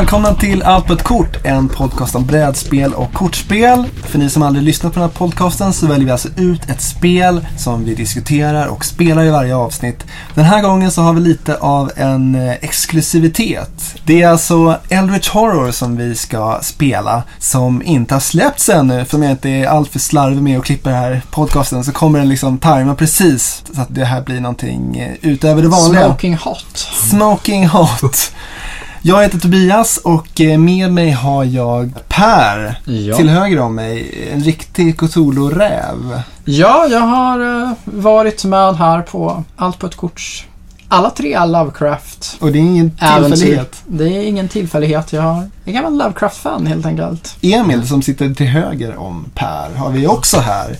Välkomna till Allt på ett kort, en podcast om brädspel och kortspel. För ni som aldrig lyssnat på den här podcasten så väljer vi alltså ut ett spel som vi diskuterar och spelar i varje avsnitt. Den här gången så har vi lite av en eh, exklusivitet. Det är alltså Eldritch Horror som vi ska spela, som inte har släppts ännu. För om jag inte är alltför slarvig med att klippa den här podcasten så kommer den liksom tajma precis så att det här blir någonting eh, utöver det vanliga. Smoking hot. Smoking hot. Jag heter Tobias och eh, med mig har jag Per. Ja. Till höger om mig, en riktig Cthulhu-räv. Ja, jag har eh, varit med här på Allt på ett korts alla tre Lovecraft Och det är ingen tillfällighet. Det är ingen tillfällighet. Jag har en gammal Lovecraft-fan helt enkelt. Emil som sitter till höger om Per har vi också här.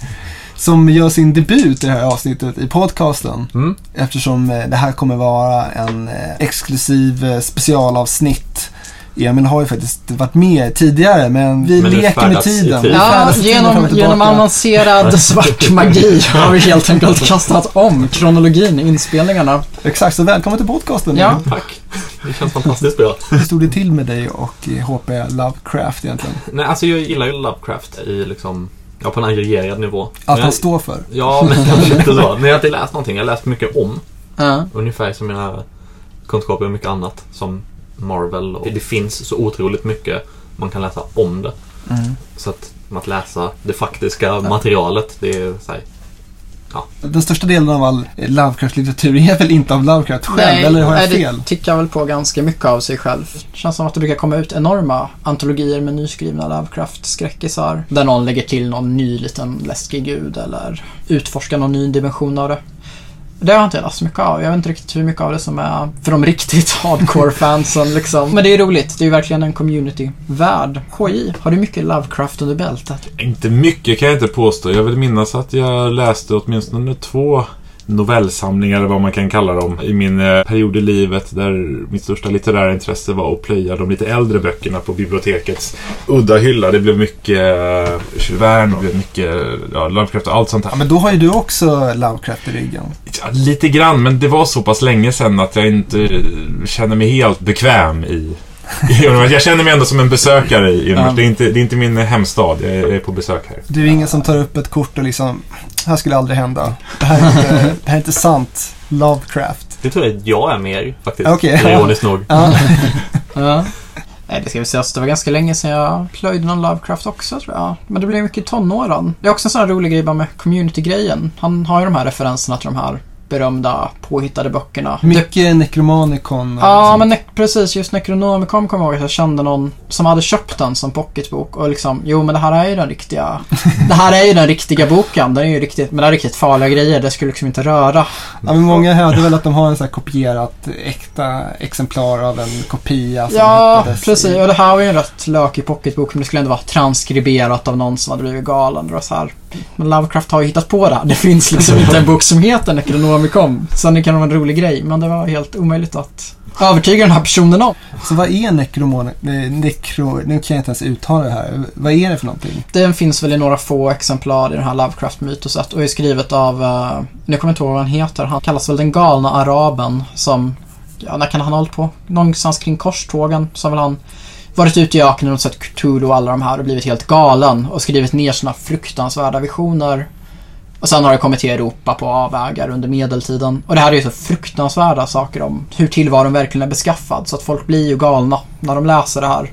Som gör sin debut i det här avsnittet i podcasten. Mm. Eftersom eh, det här kommer vara en eh, exklusiv eh, specialavsnitt. Emil har ju faktiskt varit med tidigare men vi Men leker med tiden. Ja, tiden fram genom, genom avancerad svart magi har vi helt enkelt kastat om kronologin i inspelningarna. Exakt, så välkommen till podcasten. Ja. Tack. Det känns fantastiskt bra. Hur stod det till med dig och HP Lovecraft egentligen? Nej, alltså jag gillar ju Lovecraft i liksom, ja på en aggregerad nivå. Allt Men han jag, står för. Ja, men kanske inte så. Men jag har inte läst någonting. Jag har läst mycket om. Ja. Ungefär som mina kunskaper och mycket annat. Som Marvel. Och det finns så otroligt mycket man kan läsa om det. Mm. Så att, att läsa det faktiska materialet, det är så här, Den största delen av all Lovecraft-litteratur är väl inte av Lovecraft själv, eller har jag nej, fel? det tycker jag väl på ganska mycket av sig själv. Det känns som att det brukar komma ut enorma antologier med nyskrivna Lovecraft-skräckisar. Där någon lägger till någon ny liten läskig gud eller utforskar någon ny dimension av det. Det har jag inte läst så mycket av. Jag vet inte riktigt hur mycket av det som är för de riktigt hardcore-fansen liksom. Men det är roligt. Det är ju verkligen en community-värld. KJ, har du mycket Lovecraft under bältet? Inte mycket kan jag inte påstå. Jag vill minnas att jag läste åtminstone två novellsamlingar, eller vad man kan kalla dem, i min eh, period i livet där mitt största litterära intresse var att plöja de lite äldre böckerna på bibliotekets udda hylla. Det blev mycket Jules Verne och mycket ja, Lovecraft och allt sånt här. Ja, men då har ju du också Lovecraft i ryggen. Ja, lite grann, men det var så pass länge sedan att jag inte eh, känner mig helt bekväm i jag känner mig ändå som en besökare i universum. Ja. Det, är inte, det är inte min hemstad. Jag är, på besök här. Du är ingen som tar upp ett kort och liksom, här skulle aldrig hända. Det här är inte, det här är inte sant. Lovecraft. det tror jag att jag är mer faktiskt. Okej. Ironiskt nog. Ja. Ja. Nej, det ska vi säga. Det var ganska länge sedan jag plöjde någon Lovecraft också tror jag. Men det blev mycket i tonåren. Det är också en sån här rolig grej bara med community-grejen. Han har ju de här referenserna till de här berömda påhittade böckerna. Det, Mycket Necromonicon. och ja, men ne- precis. Just Necronomicon kommer jag ihåg att jag kände någon som hade köpt den som pocketbok och liksom, jo men det här är ju den riktiga, det här är ju den riktiga boken. Den är ju riktigt, men det är riktigt farliga grejer. Det skulle liksom inte röra. Ja, men många hävdar väl att de har en sån här kopierat äkta exemplar av en kopia som Ja, precis. i- Och det här var ju en rätt lökig pocketbok, men det skulle ändå vara transkriberat av någon som hade blivit galen. Det var så här. Men Lovecraft har ju hittat på det. Det finns liksom inte en bok som heter Necronomicon. Sen det kan vara en rolig grej, men det var helt omöjligt att övertyga den här personen om. Så vad är Necromon... eh, Necro... Nu kan jag inte ens uttala det här. Vad är det för någonting? Den finns väl i några få exemplar i det här Lovecraft-mytoset och är skrivet av, uh, nu kommer jag inte ihåg vad han heter, han kallas väl den galna araben som, ja när kan han ha hållit på? Någonstans kring korstågen så har väl han varit ute i öknen och sett Cthulhu och alla de här och blivit helt galen och skrivit ner sina fruktansvärda visioner. Och sen har det kommit till Europa på avvägar under medeltiden. Och det här är ju så fruktansvärda saker om hur tillvaron verkligen är beskaffad. Så att folk blir ju galna när de läser det här.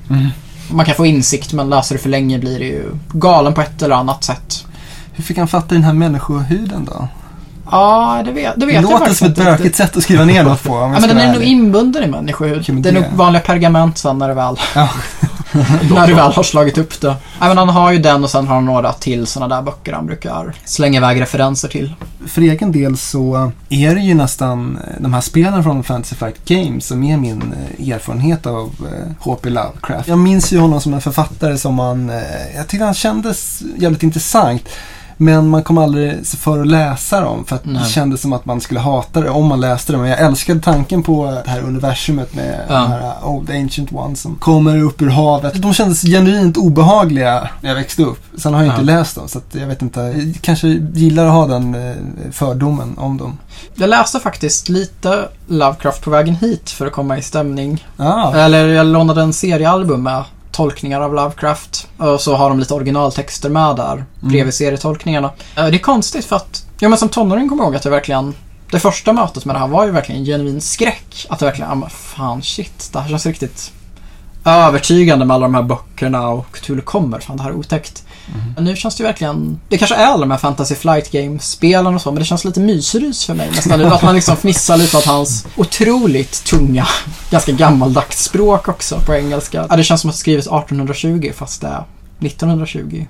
Man kan få insikt men läser det för länge blir det ju galen på ett eller annat sätt. Hur fick han fatta den här människohuden då? Ja, det vet, det vet Det jag låter som ett bökigt sätt att skriva ner något på. Ja, men den är nog inbunden i människohud. Ja, det är det- nog vanliga pergament sen när det väl, Ja. när du väl har slagit upp det. Ja, men han har ju den och sen har han några till sådana där böcker han brukar slänga iväg referenser till. För egen del så är det ju nästan eh, de här spelen från Fantasy Flight Games som är min eh, erfarenhet av eh, H.P. Lovecraft. Jag minns ju honom som en författare som man, eh, jag tyckte han kändes jävligt intressant. Men man kom aldrig sig för att läsa dem för att det Nej. kändes som att man skulle hata det om man läste det. Men jag älskade tanken på det här universumet med Ja. de här Old Ancient Ones som kommer upp ur havet. De kändes genuint obehagliga när jag växte upp. Sen har jag inte Ja. läst dem så jag vet inte. Jag kanske gillar att ha den eh, fördomen om dem. Jag läste faktiskt lite Lovecraft på vägen hit för att komma i stämning. Ah, Eller jag lånade en seriealbum med tolkningar av Lovecraft. Och så har de lite originaltexter med där Mm. bredvid serietolkningarna. Eh, Det är konstigt för att, ja men som tonåring kommer jag ihåg att jag verkligen det första mötet med det här var ju verkligen en genuin skräck. Att det verkligen, ja men fan shit, det här känns riktigt övertygande med alla de här böckerna och Cthulhu kommer. Fan det här är otäckt. Men nu känns det ju verkligen, det kanske är alla de här Fantasy Flight Games-spelen och så, men det känns lite mysrys för mig nästan nu. Att man liksom fnissar lite åt hans otroligt tunga, ganska gammaldags språk också på engelska. Ja, det känns som att det skrivits 1820 fast det är 1920.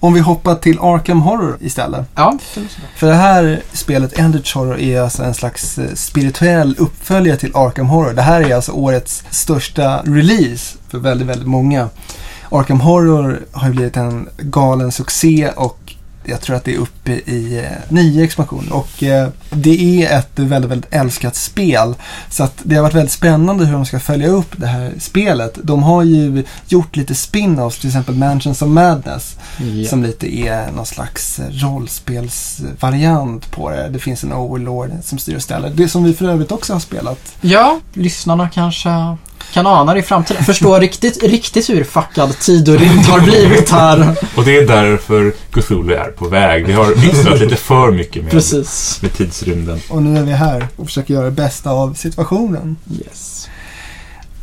Om vi hoppar till Arkham Horror istället. Ja, det. För det här spelet, Endritch Horror, är alltså en slags eh, spirituell uppföljare till Arkham Horror. Det här är alltså årets största release för väldigt, väldigt många. Arkham Horror har ju blivit en galen succé och jag tror att det är uppe i eh, nio expansioner. Och eh, det är ett väldigt, väldigt älskat spel. Så att det har varit väldigt spännande hur de ska följa upp det här spelet. De har ju gjort lite spin-offs, till exempel Mansions of Madness. Ja. Som lite är någon slags rollspelsvariant på det. Det finns en overlord som styr och ställer. Det som vi för övrigt också har spelat. ja, lyssnarna kanske kan ana det i framtiden. Förstå riktigt, riktigt hur fuckad tid och rymd har blivit här. Och det är därför Cthulhu är på väg. Vi har missat lite för mycket med, Precis. med tidsrymden. Och nu är vi här och försöker göra det bästa av situationen. Yes.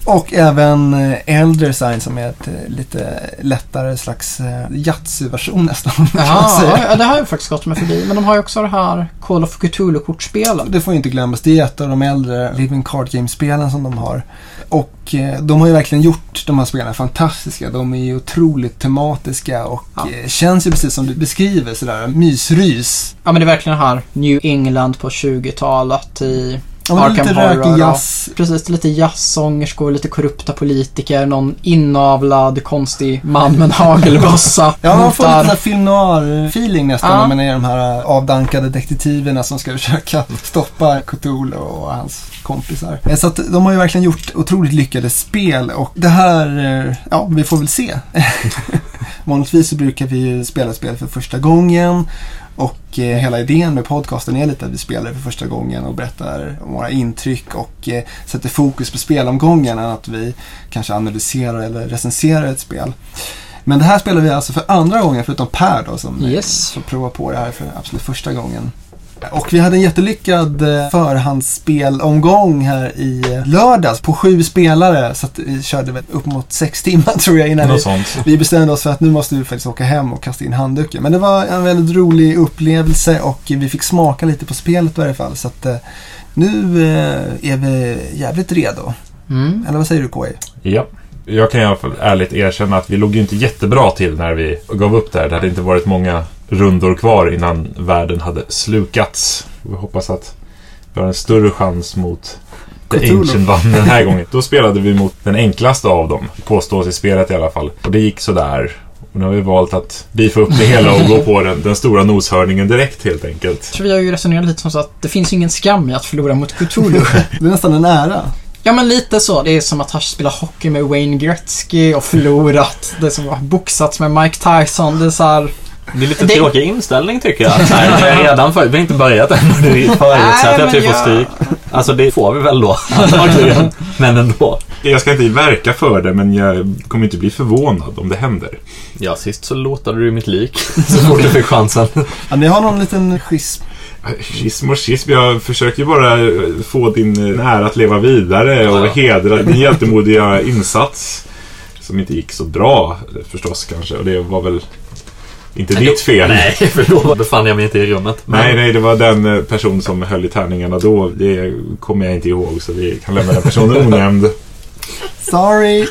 Och även eh, Elder Sign som är ett eh, lite lättare slags eh, Yatzy-version nästan. man Ja, det har jag faktiskt gått med förbi. Men de har ju också det här Call of Cthulhu-kortspelen. Det får inte glömmas. Det är ett av de äldre Living Card Game-spelen som de har. Och eh, de har ju verkligen gjort de här spelen fantastiska. De är ju otroligt tematiska och Ja. eh, känns ju precis som du beskriver sådär mysrys. Ja, men det är verkligen det här New England på 20-talet i Ja, men Arkham lite rökig ja. jazz. Precis, lite jazzsångerskor, lite korrupta politiker, någon inavlad konstig man med en hagelbössa. Ja, man får lite film noir-feeling nästan Ja. när man är de här eh, avdankade detektiverna som ska försöka stoppa Cthulhu och hans kompisar. Eh, Så att de har ju verkligen gjort otroligt lyckade spel och det här, eh, ja, vi får väl se. Vanligtvis så brukar vi ju spela spel för första gången och eh, hela idén med podcasten är lite att vi spelar för första gången och berättar om våra intryck och eh, sätter fokus på spelomgången än att vi kanske analyserar eller recenserar ett spel. Men det här spelar vi alltså för andra gången förutom Per då som Yes. som provar på det här för absolut första gången. Och vi hade en jättelyckad eh, förhandsspelomgång här i eh, lördags på sju spelare. Så att vi körde väl upp mot sex timmar tror jag innan vi, Något sånt. vi bestämde oss för att nu måste vi faktiskt åka hem och kasta in handduken. Men det var en väldigt rolig upplevelse och vi fick smaka lite på spelet i varje fall. Så att eh, nu är vi jävligt redo. Mm. Eller vad säger du KI? Ja. Jag kan i alla fall ärligt erkänna att vi låg ju inte jättebra till när vi gav upp där. Det hade inte varit många rundor kvar innan världen hade slukats. Vi hoppas att vi har en större chans mot The. Ancient One den här gången. Då spelade vi mot den enklaste av dem, påstås i spelet i alla fall. Och det gick sådär. Och nu har vi valt att bifa upp det hela och gå på den, den stora noshörningen direkt helt enkelt. Jag tror vi har ju resonerat lite som så att det finns ingen skam i att förlora mot Cthulhu. Det är nästan en ära. ja, men lite så. Det är som att ha spelat hockey med Wayne Gretzky och förlorat. Det är som att ha boxats med Mike Tyson. Det är så här... Det är lite Det- tråkig inställning tycker jag. Så här, redan för, vi har inte börjat än och du förutsätter att vi får stryk. Alltså det får vi väl då, antagligen. Men ändå. Jag ska inte verka för det, men jag kommer inte bli förvånad om det händer. Ja, sist så låtade du mitt lik så fort du fick chansen. Ja, ni har någon liten schism. Schism och schism. Jag försöker ju bara få din eh, ära att leva vidare och hedra din hjältemodiga insats. Som inte gick så bra förstås kanske. Och det var väl inte ditt fel. Nej, för då befann jag mig inte i rummet. Men- Nej, nej, det var den eh, person som höll i tärningarna då. Det kommer jag inte ihåg, så vi kan lämna den personen onämnd. Sorry.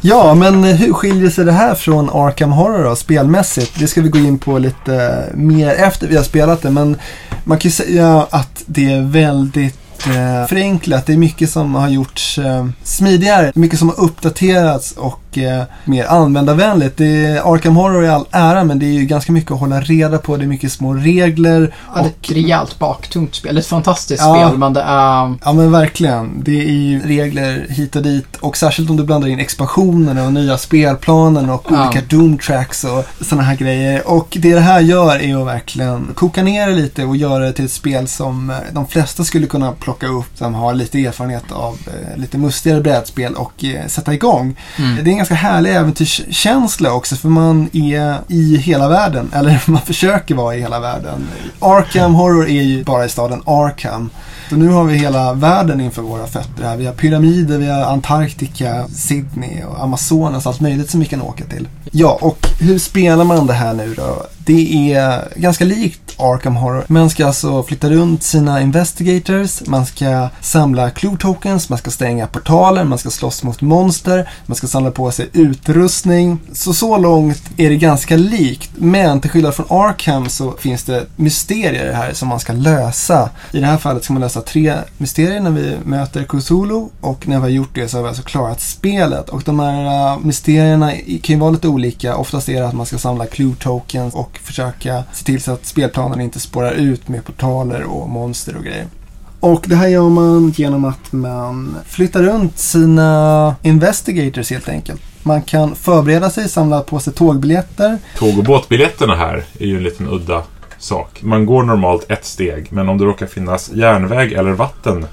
Ja, men hur skiljer sig det här från Arkham Horror då, spelmässigt? Det ska vi gå in på lite mer efter vi har spelat det. Men man kan ju säga att det är väldigt eh, förenklat. Det är mycket som har gjorts eh, smidigare. Mycket som har uppdaterats och och eh, mer användarvänligt. Det är, Arkham Horror i all ära men det är ju ganska mycket att hålla reda på. Det är mycket små regler. Ja, det är ett rejält baktungt spel. Det är ett fantastiskt Ja. spel men det är... Ja men verkligen. Det är ju regler hit och dit och särskilt om du blandar in expansionerna och nya spelplanen och Ja. olika Doom tracks och sådana här grejer. Och det det här gör är att verkligen koka ner det lite och göra det till ett spel som eh, de flesta skulle kunna plocka upp som har lite erfarenhet av eh, lite mustigare brädspel och eh, sätta igång. Mm. Det är ganska härlig äventyrskänsla också för man är i hela världen. Eller man försöker vara i hela världen. Arkham Horror är ju bara i staden Arkham. Så nu har vi hela världen inför våra fötter här. Vi har pyramider, vi har Antarktika, Sydney och Amazonas, allt möjligt som vi kan åka till. Ja, och hur spelar man det här nu då? Det är ganska likt Arkham Horror. Man ska alltså flytta runt sina investigators, man ska samla clue tokens, man ska stänga portaler, man ska slåss mot monster, man ska samla på sig utrustning. Så så långt är det ganska likt. Men till skillnad från Arkham så finns det mysterier här som man ska lösa. I det här fallet ska man lösa tre mysterier när vi möter Cthulhu och när vi har gjort det så har vi alltså klarat spelet. Och de här äh, mysterierna kan ju vara lite olika. Oftast är det att man ska samla clue tokens och försöka se till så att spelplanen inte spårar ut med portaler och monster och grejer. Och det här gör man genom att man flyttar runt sina investigators helt enkelt. Man kan förbereda sig, samla på sig tågbiljetter. Tåg och båtbiljetterna här är ju en liten udda sak. Man går normalt ett steg, men om det råkar finnas järnväg eller vatten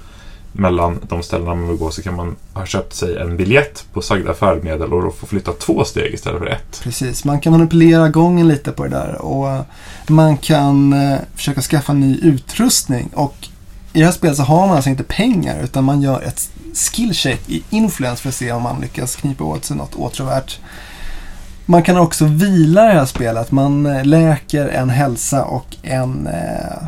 mellan de ställena man vill gå så kan man ha köpt sig en biljett på sagda färdmedel och då få flytta två steg istället för ett. Precis, man kan manipulera gången lite på det där och man kan eh, försöka skaffa ny utrustning. Och i det här spelet så har man alltså inte pengar utan man gör ett skillcheck i influens för att se om man lyckas knipa åt sig något åtråvärt. Man kan också vila i det här spelet. Man eh, läker en hälsa och en eh,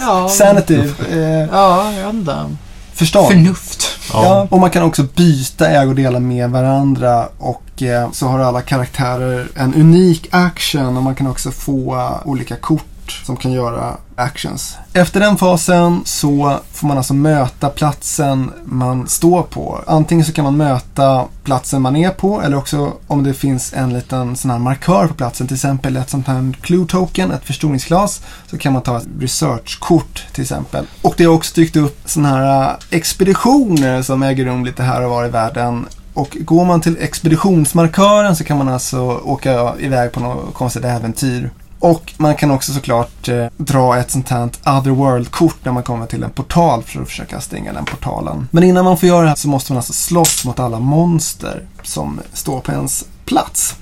Ja, sanity, eh, ja jag vet inte. förstånd. Förnuft. Ja, och man kan också byta ägodelar med varandra och eh, så har alla karaktärer en unik action och man kan också få eh, olika kort som kan göra actions. Efter den fasen så får man alltså möta platsen man står på. Antingen så kan man möta platsen man är på eller också om det finns en liten sån här markör på platsen, till exempel ett sånt här clue token, ett förstoringsglas, så kan man ta ett researchkort till exempel. Och det har också dykt upp såna här eh, expeditioner som äger rum lite här och var i världen. Och går man till expeditionsmarkören så kan man alltså åka iväg på något konstigt äventyr. Och man kan också såklart eh, dra ett sånt här otherworld-kort när man kommer till en portal för att försöka stänga den portalen. Men innan man får göra det här så måste man alltså slåss mot alla monster som står på ens plats.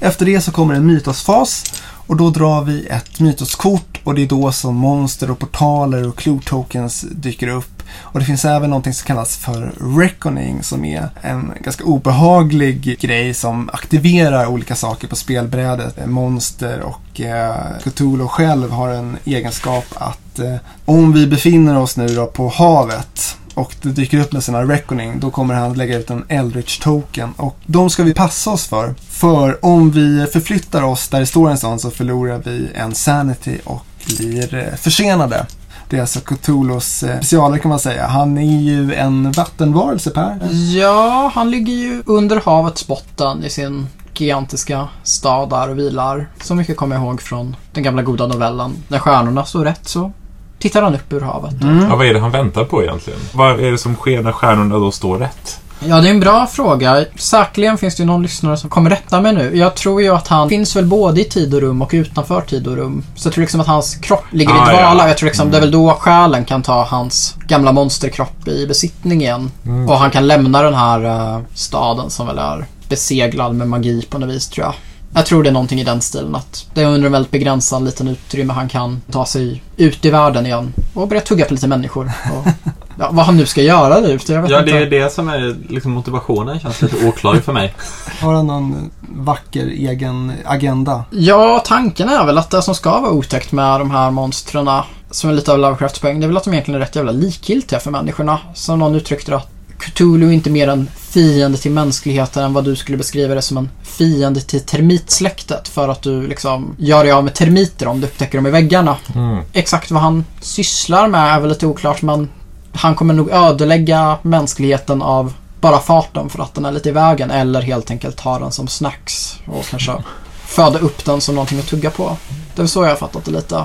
Efter det så kommer en mytosfas och då drar vi ett mytoskort och det är då som monster och portaler och clue tokens dyker upp. Och det finns även någonting som kallas för reckoning som är en ganska obehaglig grej som aktiverar olika saker på spelbrädet. Monster och eh, Cthulhu själv har en egenskap att eh, om vi befinner oss nu då på havet och det dyker upp med sina reckoning, då kommer han lägga ut en Eldritch token. Och de ska vi passa oss för. För om vi förflyttar oss där det står en sån så förlorar vi en sanity och blir eh, försenade. Det är alltså Cthulhus eh, specialer specialare kan man säga. Han är ju en vattenvarelse Per. Ja, han ligger ju under havets botten i sin gigantiska stad där och vilar. Så mycket kommer jag ihåg från den gamla goda novellen. När stjärnorna står rätt så tittar han upp ur havet. Mm. Ja, vad är det han väntar på egentligen? Vad är det som sker när stjärnorna då står rätt? Ja, det är en bra fråga. Säkerligen finns det ju någon lyssnare som kommer rätta mig nu. Jag tror ju att han finns väl både i tid och rum och utanför tid och rum. Så jag tror liksom att hans kropp ligger Ah, i dvala. ja. Jag tror liksom det är väl då själen kan ta hans gamla monsterkropp i besittning igen. Mm. Och han kan lämna den här eh, staden som väl är beseglad med magi på något vis tror jag. Jag tror det är någonting i den stilen att det är under en väldigt begränsad liten utrymme han kan ta sig ut i världen igen och börja tugga på lite människor. Och, ja, vad han nu ska göra ute, jag vet Ja, inte. det är det som är liksom motivationen. Känns lite oklar för mig. Har han någon vacker egen agenda? Ja, tanken är väl att det som ska vara otäckt med de här monstren som är lite av Lovecrafts poäng, det är väl att de egentligen är rätt jävla likgiltiga för människorna. Som någon uttryckte att Cthulhu är inte mer en fiende till mänskligheten än vad du skulle beskriva det som en fiende till termitsläktet för att du liksom gör dig av med termiter om du upptäcker dem i väggarna. Mm. Exakt vad han sysslar med är väl lite oklart men han kommer nog ödelägga mänskligheten av bara farten för att den är lite i vägen eller helt enkelt ha den som snacks och kanske föda upp den som någonting att tugga på. Det är så jag har fattat det lite.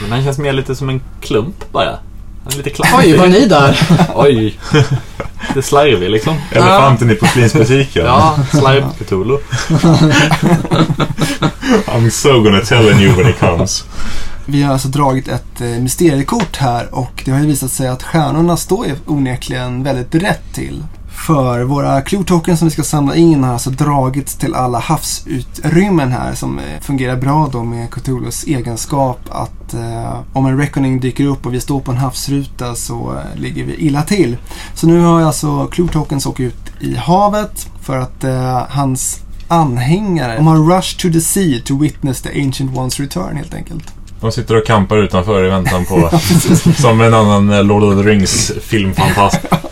Men den känns mer lite som en klump bara. Den är lite klantig. Oj, var ni där? Oj. Det är slarvig liksom. Elefanten i porslinsbutiken. Ja, slarv Cthulhu. I'm so gonna tell you when it comes. Vi har alltså dragit ett eh, mysteriekort här och det har ju visat sig att stjärnorna står onekligen väldigt rätt till. För våra clue som vi ska samla in har alltså dragits till alla havsutrymmen här som eh, fungerar bra då med Cthulhus egenskap att eh, om en reckoning dyker upp och vi står på en havsruta så eh, ligger vi illa till. Så nu har alltså clue tokens åkt ut i havet för att eh, hans anhängare, de har rushed to the sea to witness the ancient one's return helt enkelt. De sitter och kampar utanför i väntan på... som en annan eh, Lord of the Rings filmfantast.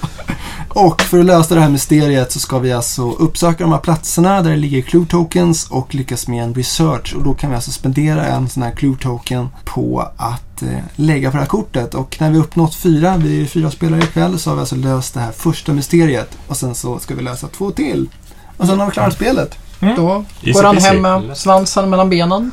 Och för att lösa det här mysteriet så ska vi alltså uppsöka de här platserna där det ligger clue tokens och lyckas med en research. Och då kan vi alltså spendera en sån här clue token på att eh, lägga på det här kortet. Och när vi uppnått fyra, vi är fyra spelare ikväll, så har vi alltså löst det här första mysteriet. Och sen så ska vi lösa två till. Och sen har vi klarat spelet. Då Easy går han hem med svansen mellan benen.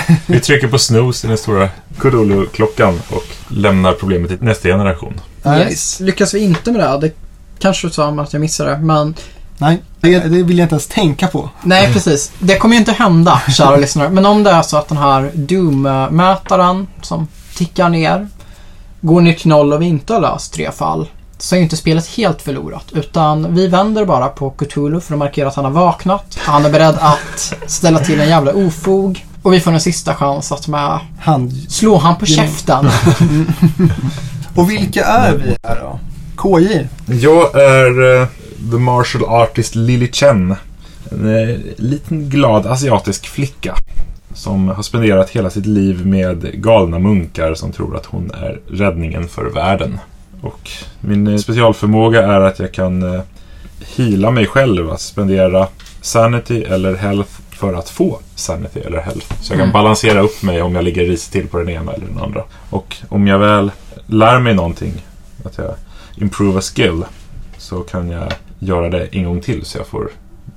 Vi trycker på snooze i den stora Cthulhu-klockan och lämnar problemet till nästa generation. Yes. Lyckas vi inte med det, det kanske du sa att jag missade det, men Nej, det, det vill jag inte ens tänka på. Nej, precis. Det kommer ju inte hända, kära lyssnare. Men om det är så att den här Doom-mätaren som tickar ner går ner till noll och vi inte har löst tre fall så är ju inte spelet helt förlorat. Utan vi vänder bara på Cthulhu för att markera att han har vaknat. Han är beredd att ställa till en jävla ofog. Och vi får en sista chans att med Hand... slå han på käften. Och vilka är vi här då? KJ? Jag är eh, the martial artist Lily Chen. En eh, liten glad asiatisk flicka. Som har spenderat hela sitt liv med galna munkar som tror att hon är räddningen för världen. Och min eh, specialförmåga är att jag kan eh, heala mig själv. Att spendera sanity eller health för att få sanity eller health. Så jag kan Mm. balansera upp mig om jag ligger risigt till på den ena eller den andra. Och om jag väl lär mig någonting, att jag improve a skill, så kan jag göra det en gång till så jag får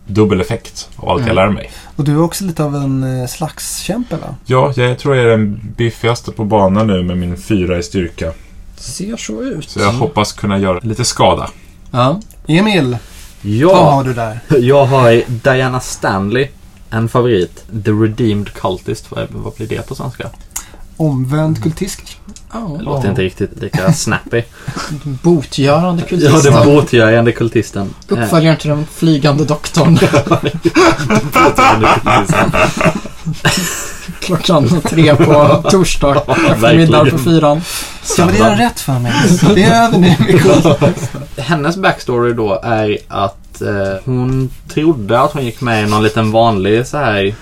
dubbel effekt av allt jag Mm. lär mig. Och du är också lite av en eh, slagskämpe va? Ja, jag tror jag är den biffigaste på banan nu med min fyra i styrka. Ser så ut. Så jag hoppas kunna göra lite skada. Ja. Emil, vad Ja, har du där? jag har Diana Stanley. En favorit. The Redeemed Cultist. Vad, vad blir det på svenska? Omvänd kultist? Ja. Det låter inte riktigt lika snappy. Botgörande Ja, kultisten. den båtgörande kultisten. Uppföljaren till den flygande doktorn. Klockan tre på torsdag eftermiddag på fyran. Jag var redan rätt för mig. Det är över nu. Hennes backstory då är att eh, hon trodde att hon gick med i någon liten vanlig så här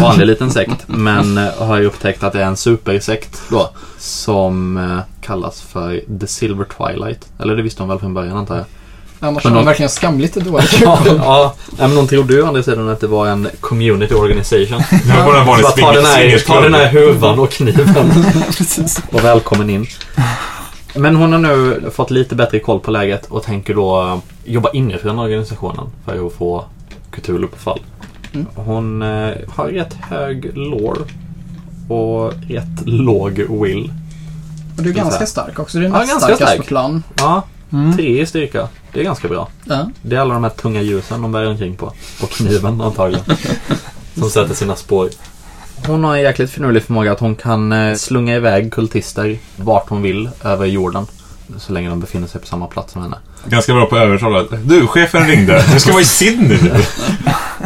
vanlig liten sekt men eh, har ju upptäckt att det är en supersekt då som eh, kallas för The Silver Twilight. Eller det visste hon väl från början antar jag. Annars Men är hon de- verkligen skamligt dålig. Ja, ja men hon trodde ju å andra sidan att det var en community organization. Det var bara en vanlig ta den här, ta den här huvan och kniven och välkommen in. Men hon har nu fått lite bättre koll på läget och tänker då jobba inifrån organisationen för att få Cthulhu på fall. Mm. Hon eh, har rätt hög lore och rätt låg will. Och du är ganska stark också. Du är Ja, ganska starkast stark. på plan. Ja, Mm. tre i styrka. Det är ganska bra. Ja. Det är alla de här tunga ljusen de bär omkring på. Och kniven antagligen. som sätter sina spår. Hon har en jäkligt finurlig förmåga att hon kan eh, slunga iväg kultister vart hon vill över jorden. Så länge de befinner sig på samma plats som henne. Ganska bra på att övertala. Du, chefen ringde. Du ska vara i Sydney nu.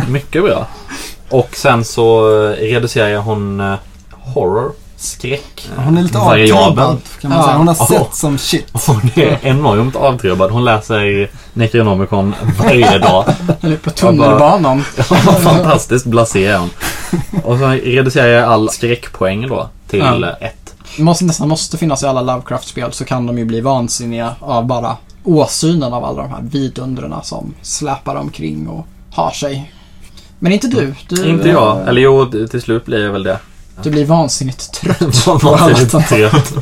Mycket bra. Och sen så eh, reducerar hon eh, horror, skräck, Hon är lite avtrubbad kan man Ja. säga. Hon har sett som shit. Hon är enormt avtrubbad. Hon läser Necronomicon varje dag. Eller på tunnelbanan. Fantastiskt blasé är hon. Och så reducerar jag all skräckpoäng då till Ja. ett. Måste, nästan måste finnas i alla Lovecraft-spel så kan de ju bli vansinniga av bara åsynen av alla de här vidundrena som släpar omkring och har sig. Men inte du. du Inte jag. Eller jo, till slut blir jag väl det. Du blir vansinnigt trött. Vansinnigt trött.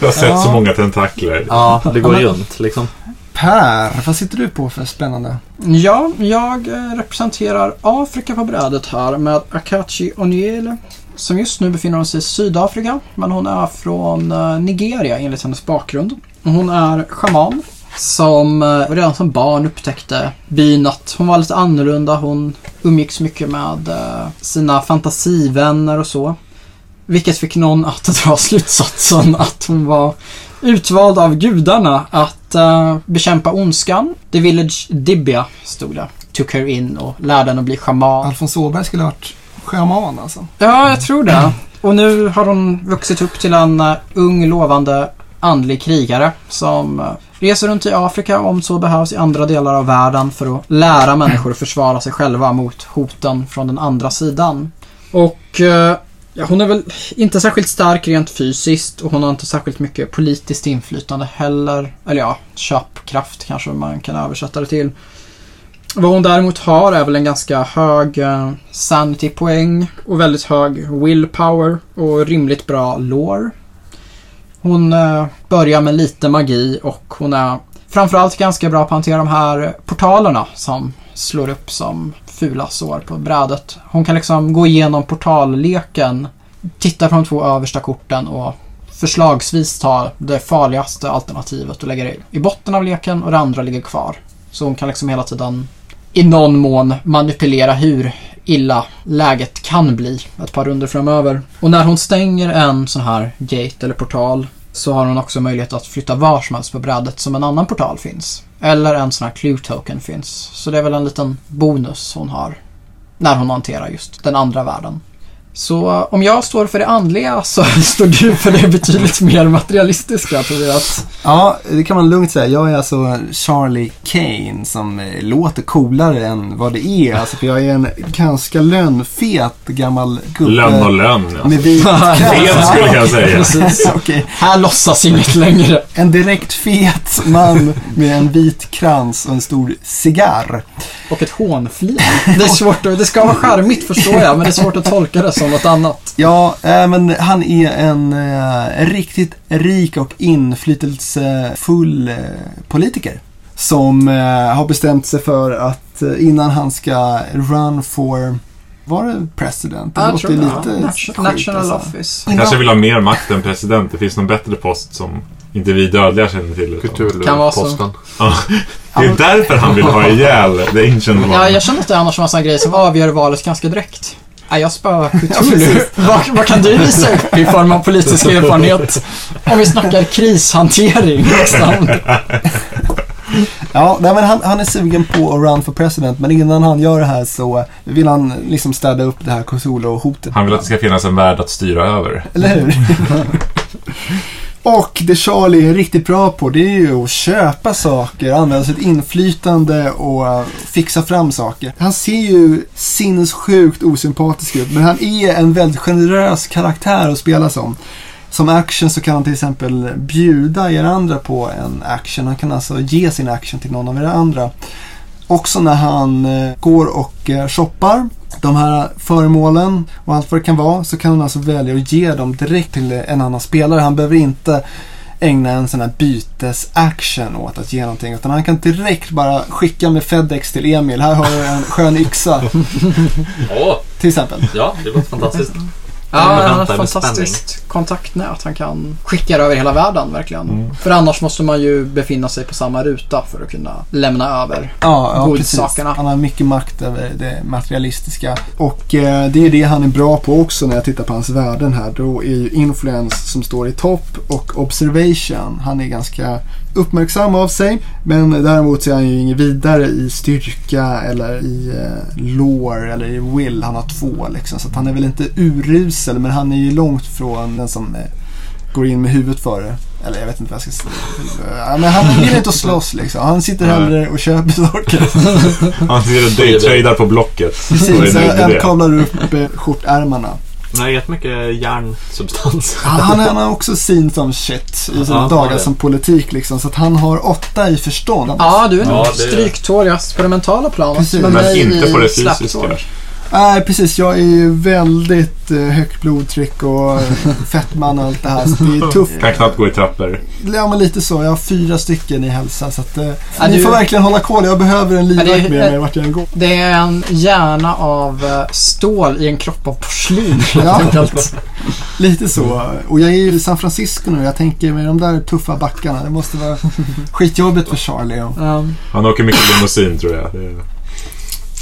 Du har sett så många tentakler. Ja, det går Ja, men- runt liksom. Per, vad sitter du på för spännande? Ja, jag eh, representerar Afrika på brädet här med Akachi Onyele. Som just nu befinner sig i Sydafrika, men hon är från eh, Nigeria enligt hennes bakgrund. Hon är schaman som eh, redan som barn upptäckte byn att hon var lite annorlunda. Hon umgicks mycket med eh, sina fantasivänner och så. Vilket fick någon att dra slutsatsen att hon var utvald av gudarna att eh, bekämpa ondskan. The Village Dibia stod det. Took her in och lärde henne att bli schaman. Alfons Åberg skulle ha varit schaman alltså. Ja, jag tror det. Och nu har hon vuxit upp till en eh, ung, lovande andlig krigare som eh, reser runt i Afrika om så behövs i andra delar av världen för att lära människor att försvara sig själva mot hoten från den andra sidan. Och eh, ja, hon är väl inte särskilt stark rent fysiskt och hon har inte särskilt mycket politiskt inflytande heller. Eller ja, köpkraft kanske man kan översätta det till. Vad hon däremot har är väl en ganska hög eh, sanity-poäng och väldigt hög willpower och rimligt bra lore. Hon eh, börjar med lite magi och hon är framförallt ganska bra på att hantera de här portalerna som slår upp som fula sår på brädet. Hon kan liksom gå igenom portalleken, titta på de två översta korten och förslagsvis ta det farligaste alternativet och lägga det i botten av leken och det andra ligger kvar. Så hon kan liksom hela tiden i någon mån manipulera hur illa läget kan bli ett par runder framöver. Och när hon stänger en sån här gate eller portal så har hon också möjlighet att flytta var som helst på brädet som en annan portal finns. Eller en sån här clue token finns. Så det är väl en liten bonus hon har när hon hanterar just den andra världen. Så om jag står för det andliga så står du för det betydligt mer materialistiska Tobias. Ja, det kan man lugnt säga. Jag är alltså Charlie Kane som eh, låter coolare än vad det är. Alltså, för jag är en ganska lönnfet gammal gubbe. Lönn och lönn. Ja. Med vit Fet skulle jag säga. Precis, okej. Här låtsas inget längre. En direkt fet man med en vit krans och en stor cigarr. Och ett hånflin. Det är svårt att, det ska vara charmigt förstår jag, men det är svårt att tolka det som något annat. Ja, eh, men han är en eh, riktigt rik och inflytelsefull eh, politiker. Som har bestämt sig för att innan han ska run for, var det president? Det Jag låter lite Nation- sjukt, National alltså. Office. Kanske vill ha mer makt än president. Det finns någon bättre post som inte vi dödliga känner till. Kan vara så. Cthulhu-posten. Ja. Det är därför han vill ha ihjäl the ancient one. Ja, jag känner att det annars en sån grej som avgör valet ganska direkt. Ja, jag spöar Cthulhu. vad, vad kan du visa upp i form av politisk erfarenhet? Om vi snackar krishantering liksom. Ja, nej, men han, han är sugen på att run for president men innan han gör det här så vill han liksom städa upp det här Cthulhu-hotet. Han vill att det ska finnas en värld att styra över. Eller hur? Och det Charlie är riktigt bra på det är ju att köpa saker, använda sitt inflytande och eh, fixa fram saker. Han ser ju sinnessjukt osympatisk ut men han är en väldigt generös karaktär att spela som. Som action så kan han till exempel bjuda er andra på en action. Han kan alltså ge sin action till någon av er andra. Också när han eh, går och eh, shoppar de här föremålen och allt vad det kan vara så kan han alltså välja att ge dem direkt till en annan spelare. Han behöver inte ägna en sån här bytes-action åt att ge någonting utan han kan direkt bara skicka med FedEx till Emil. Här har du en skön yxa till exempel. ja, det låter fantastiskt. Ja, han har ett fantastiskt kontaktnät. Han kan skicka det över hela världen verkligen. Mm. För annars måste man ju befinna sig på samma ruta för att kunna lämna över. Ja, ja precis. Godsakerna. Han har mycket makt över det materialistiska. Och eh, det är det han är bra på också när jag tittar på hans värden här. Då är ju influence som står i topp och observation. Han är ganska uppmärksam av sig. Men däremot så är han ju inget vidare i styrka eller i eh, lore eller i will. Han har två liksom. Så att han är väl inte urusel men han är ju långt från den som eh, går in med huvudet före. Eller jag vet inte vad jag ska säga. Men han vill inte att slåss liksom. Han sitter hellre och köper saker. Han sitter och daytradar på Blocket. Precis, han kavlar upp eh, skjortärmarna. Men det är rätt mycket järnsubstans. Han, han, han har också seen some shit i sina Ja, dagar som politik liksom. Så att han har åtta i förstånd. Ja, du är nog Ja, det- stryktåligast på det mentala planet. Precis. Men mig inte på det fysiska. Nej, precis. Jag är ju väldigt eh, högt blodtryck och eh, fettman och allt det här. Så det är tufft. Kan knappt gå i trappor. Ja, men lite så. Jag har fyra stycken i hälsa. Så att, eh, Ja, ni du- får verkligen hålla koll. Jag behöver en Ja, livvakt med mig vart jag än går. Det är en hjärna av stål i en kropp av porslin Ja. Lite så. Och jag är ju i San Francisco nu. Jag tänker med de där tuffa backarna. Det måste vara skitjobbigt för Charlie. Och, Um, Han åker mycket limousin tror jag.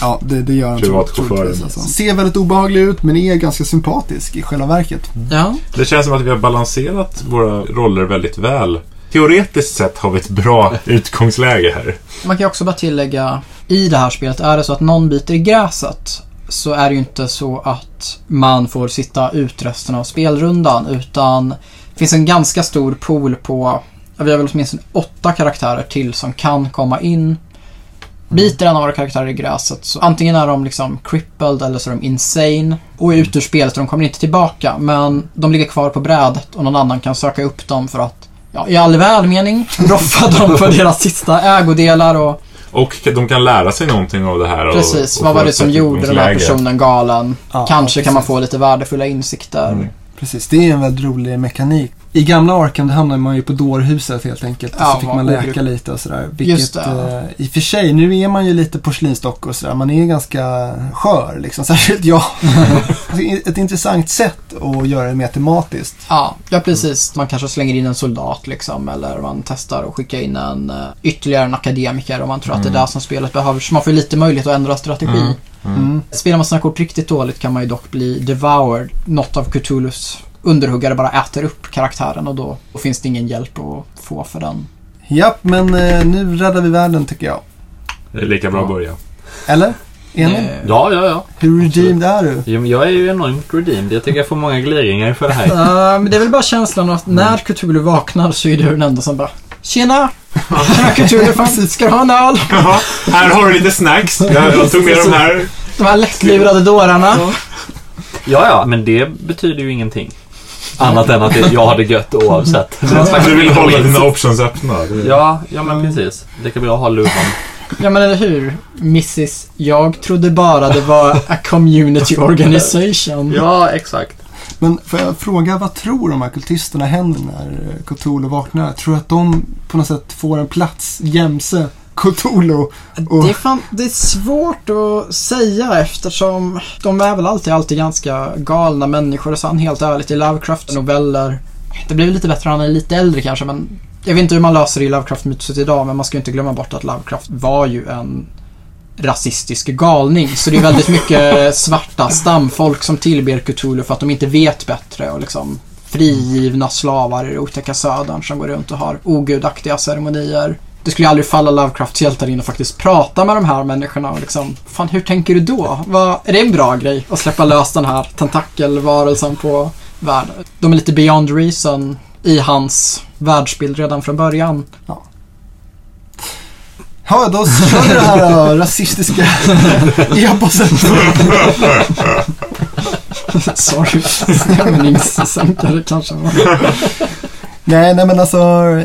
Ja, det, det gör han Privatchauffören. Alltså. Ser väldigt obehaglig ut men är ganska sympatisk i själva verket. ja. Det känns som att vi har balanserat våra roller väldigt väl. Teoretiskt sett har vi ett bra utgångsläge här. Man kan också bara tillägga, i det här spelet, är det så att någon biter i gräset så är det ju inte så att man får sitta ut resten av spelrundan utan det finns en ganska stor pool på, vi har väl åtminstone åtta karaktärer till som kan komma in. Biter en av våra karaktärer i gräset så antingen är de liksom crippled eller så är de insane och är ute ur spelet och de kommer inte tillbaka men de ligger kvar på brädet och någon annan kan söka upp dem för att ja, i all välmening roffa dem för deras sista ägodelar och Och de kan lära sig någonting av det här. Och, Precis, och vad var det som gjorde den här personen galen? Ja, Kanske ja, kan man precis. få lite värdefulla insikter. Mm. Precis, det är en väldigt rolig mekanik. I gamla Arkham då hamnade man ju på dårhuset helt enkelt. Och Ja, så fick man läka obruk- lite och sådär. Just Vilket det. eh, i och för sig, nu är man ju lite porslinsdock och sådär. Man är ganska skör liksom. Särskilt jag. Ett intressant sätt att göra det mer tematiskt. Ja, ja, precis. Man kanske slänger in en soldat liksom eller man testar att skicka in en uh, ytterligare en akademiker om man tror att det är det som spelet behöver. Så man får lite möjlighet att ändra strategi. Mm. Mm. Spelar man sina kort riktigt dåligt kan man ju dock bli devoured. Något av Cthulhus underhuggare bara äter upp karaktären och då, då finns det ingen hjälp att få för den. Japp, men eh, nu räddar vi världen tycker jag. Det är lika bra att börja. Eller? Är ni? Eh, Ja, ja, ja. Hur redeemed är du? Jo, men Jag är ju enormt redeemed. Jag tycker jag får många gliringar för det här. Uh, men det är väl bara känslan att när Cthulhu vaknar så är du den enda som bara Tjena! Tjena Cthulhu, fan, ska du ha en öl? Jaha, här har du lite snacks. Jag, jag tog med de här. De här lättlurade dårarna. Ja, ja, men det betyder ju ingenting. Annat än att det- jag har det gött oavsett. Du vill hålla dina options öppna. Det- Ja, ja men precis. Lika bra att ha luvan. Ja men eller hur? Mrs. Jag trodde bara det var a community organization. Ja, exakt. Men får jag fråga, vad tror de här kultisterna händer när Cthulhu vaknar? Tror du att de på något sätt får en plats jämse Cthulhu? Och- Det är, fan, det är svårt att säga eftersom de är väl alltid, alltid ganska galna människor. Så han helt ärligt i Lovecraft-noveller. Det blir väl lite bättre när han är lite äldre kanske men jag vet inte hur man löser det i Lovecraft-mytoset idag men man ska ju inte glömma bort att Lovecraft var ju en rasistisk galning. Så det är väldigt mycket svarta stamfolk som tillber Cthulhu för att de inte vet bättre och liksom frigivna slavar i det otäcka södern som går runt och har ogudaktiga ceremonier. Det skulle ju aldrig falla Lovecrafts hjältar in och faktiskt prata med de här människorna och liksom, fan hur tänker du då? Vad, är det en bra grej att släppa lös den här tentakelvarelsen på världen? De är lite beyond reason i hans världsbild redan från början. Ja, då kör vi det här äh, rasistiska eposet. Sorry, stämningssänkare kanske. nej, nej men alltså, eh,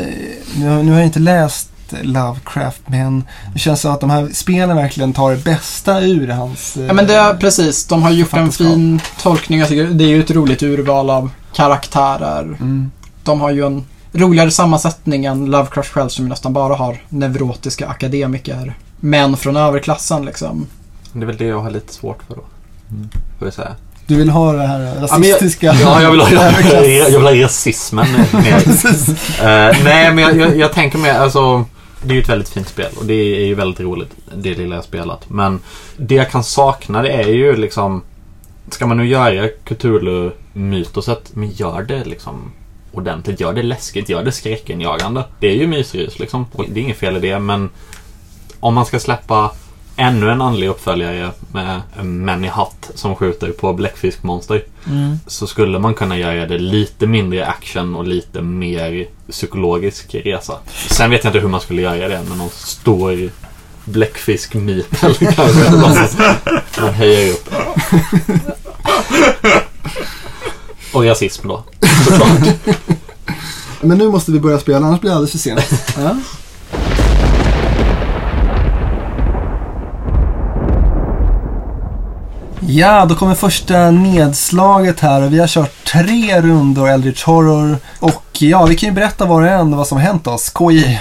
nu har jag inte läst Lovecraft men det känns som att de här spelen verkligen tar det bästa ur hans... Ja men det är precis, de har gjort en fin tolkning. Jag tycker det är ju ett roligt urval av karaktärer. Mm. De har ju en roligare sammansättning än Lovecraft själv som ju nästan bara har neurotiska akademiker. Män från överklassen liksom. Det är väl det jag har lite svårt för då. Får jag säga. Du vill ha det här rasistiska... Ja, jag vill ha, jag, jag vill ha rasismen mer. Eh, nej, men jag, jag, jag tänker mig, alltså. Det är ju ett väldigt fint spel och det är ju väldigt roligt, det lilla jag spelat. Men det jag kan sakna det är ju liksom Ska man nu göra Cthulhu-mytoset, men gör det liksom ordentligt. Gör det läskigt, gör det skräckenjagande. Det är ju mysrys liksom. Och det är inget fel i det, men om man ska släppa ännu en andlig uppföljare med män i hatt som skjuter på bläckfiskmonster så skulle man kunna göra det lite mindre action och lite mer psykologisk resa. Sen vet jag inte hur man skulle göra det med någon stor bläckfiskmyt eller kanske man höjer upp. Och rasism då, såklart. Men nu måste vi börja spela, annars blir det alldeles för sent. Ja. Ja, då kommer första nedslaget här och vi har kört tre rundor Eldritch Horror. Och ja, vi kan ju berätta var och en vad som har hänt oss. KJ.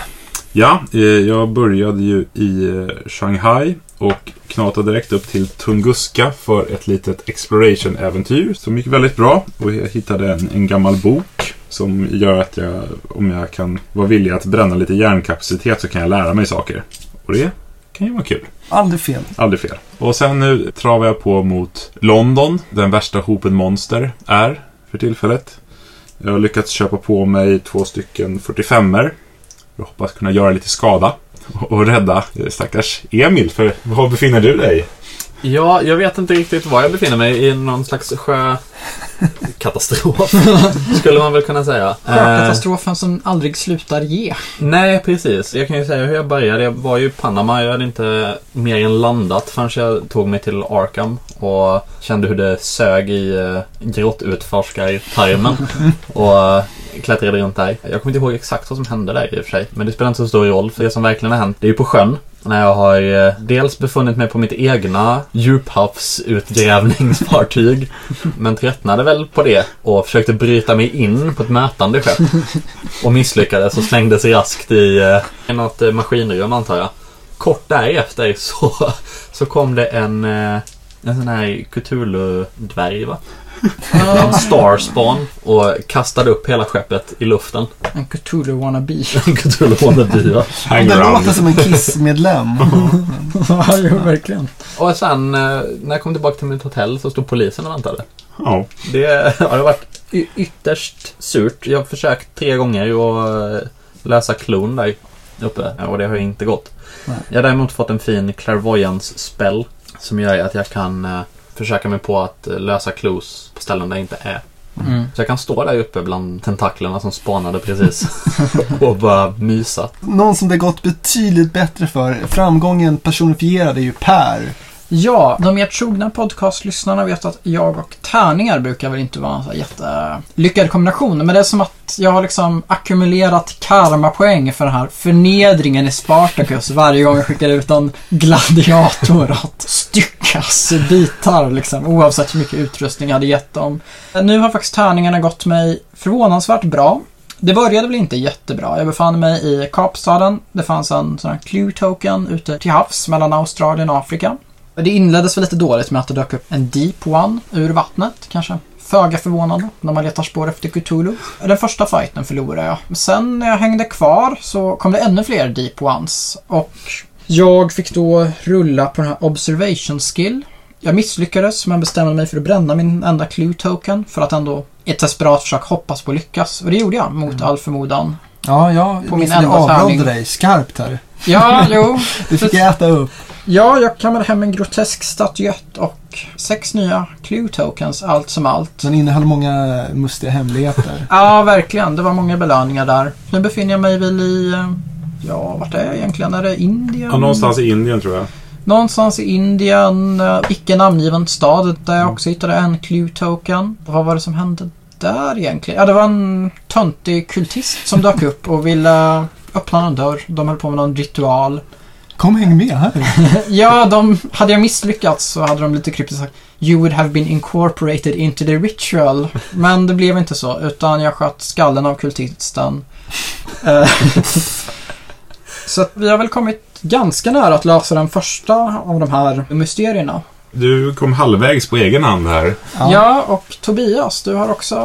Ja, eh, jag började ju i eh, Shanghai och knatade direkt upp till Tunguska för ett litet exploration-äventyr som gick väldigt bra. Och jag hittade en, en gammal bok som gör att jag, om jag kan vara villig att bränna lite hjärnkapacitet så kan jag lära mig saker. Och det kan ju vara kul. Aldrig fel. Aldrig fel. Och sen nu travar jag på mot London, den värsta hopen monster är för tillfället. Jag har lyckats köpa på mig två stycken 45er. Jag hoppas kunna göra lite skada och rädda eh, stackars Emil, för var befinner du dig? Ja, jag vet inte riktigt var jag befinner mig. I någon slags sjökatastrof. skulle man väl kunna säga. Eh, Sjökatastrofen som aldrig slutar ge. nej, precis. Jag kan ju säga hur jag började. Jag var ju i Panama. Jag hade inte mer än landat förrän jag tog mig till Arkham. Och kände hur det sög i uh, grottutforskartarmen. och uh, klättrade runt där. Jag kommer inte ihåg exakt vad som hände där i och för sig. Men det spelar inte så stor roll. För det som verkligen har hänt, det är ju på sjön. När jag har eh, dels befunnit mig på mitt egna djuphavsutgrävningsfartyg. men tröttnade väl på det och försökte bryta mig in på ett mötande skepp. Och misslyckades och slängdes raskt i eh, något eh, maskinrum antar jag. Kort därefter så, så kom det en, eh, en sån här Cthulhu-dvärg va? En Starspawn och kastade upp hela skeppet i luften. En Cthulhu wannabe. En Cthulhu wannabe? Hang Det låter som en Kiss-medlem. ja, jo, verkligen. Och sen eh, när jag kom tillbaka till mitt hotell så stod polisen och väntade. Ja. Det har varit ytterst surt. Jag har försökt tre gånger att eh, lösa klon där uppe och det har inte gått. Nej. Jag har däremot fått en fin clairvoyance spell som gör att jag kan eh, försöka mig på att eh, lösa clues på ställen där jag inte är. Mm. Så jag kan stå där uppe bland tentaklerna som spanade precis och bara mysa. Någon som det gått betydligt bättre för. Framgången personifierad är ju Per. Ja, de mer trogna podcastlyssnarna vet att jag och tärningar brukar väl inte vara en så här jättelyckad kombination. Men det är som att jag har liksom ackumulerat karmapoäng för den här förnedringen i Spartacus varje gång jag skickar ut en gladiator att styckas i bitar liksom. Oavsett hur mycket utrustning jag hade gett dem. Nu har faktiskt tärningarna gått mig förvånansvärt bra. Det började väl inte jättebra. Jag befann mig i Kapstaden. Det fanns en sån här clue token ute till havs mellan Australien och Afrika. Det inleddes väl lite dåligt med att det dök upp en Deep One ur vattnet, kanske. Föga förvånande när man letar spår efter Cthulhu. Den första fighten förlorade jag. Men Sen när jag hängde kvar så kom det ännu fler Deep Ones. Och jag fick då rulla på den här Observation Skill. Jag misslyckades men bestämde mig för att bränna min enda Clue Token för att ändå i ett desperat försök hoppas på att lyckas. Och det gjorde jag mot all förmodan. Ja, jag, På min enda tärning. dig skarpt här. Ja, jo. Du fick äta upp. Ja, jag kammade hem en grotesk statyett och sex nya Clue Tokens, allt som allt. Den innehöll många mustiga hemligheter. Ja, verkligen. Det var många belöningar där. Nu befinner jag mig väl i... eh, Ja, vart är jag egentligen? Är det Indien? ja, någonstans i Indien tror jag. Någonstans i Indien, eh, icke namngiven stad, där jag också hittade en Clue Token. Vad var det som hände där egentligen? Ja, det var en töntig kultist som dök upp och ville öppna en dörr. De höll på med någon ritual. Kom häng med här. Ja, de, hade jag misslyckats så hade de lite kryptiskt sagt You would have been incorporated into the ritual. Men det blev inte så, utan jag sköt skallen av kultisten. Eh, så att vi har väl kommit ganska nära att lösa den första av de här mysterierna. Du kom halvvägs på egen hand här. Ja. och Tobias, du har också...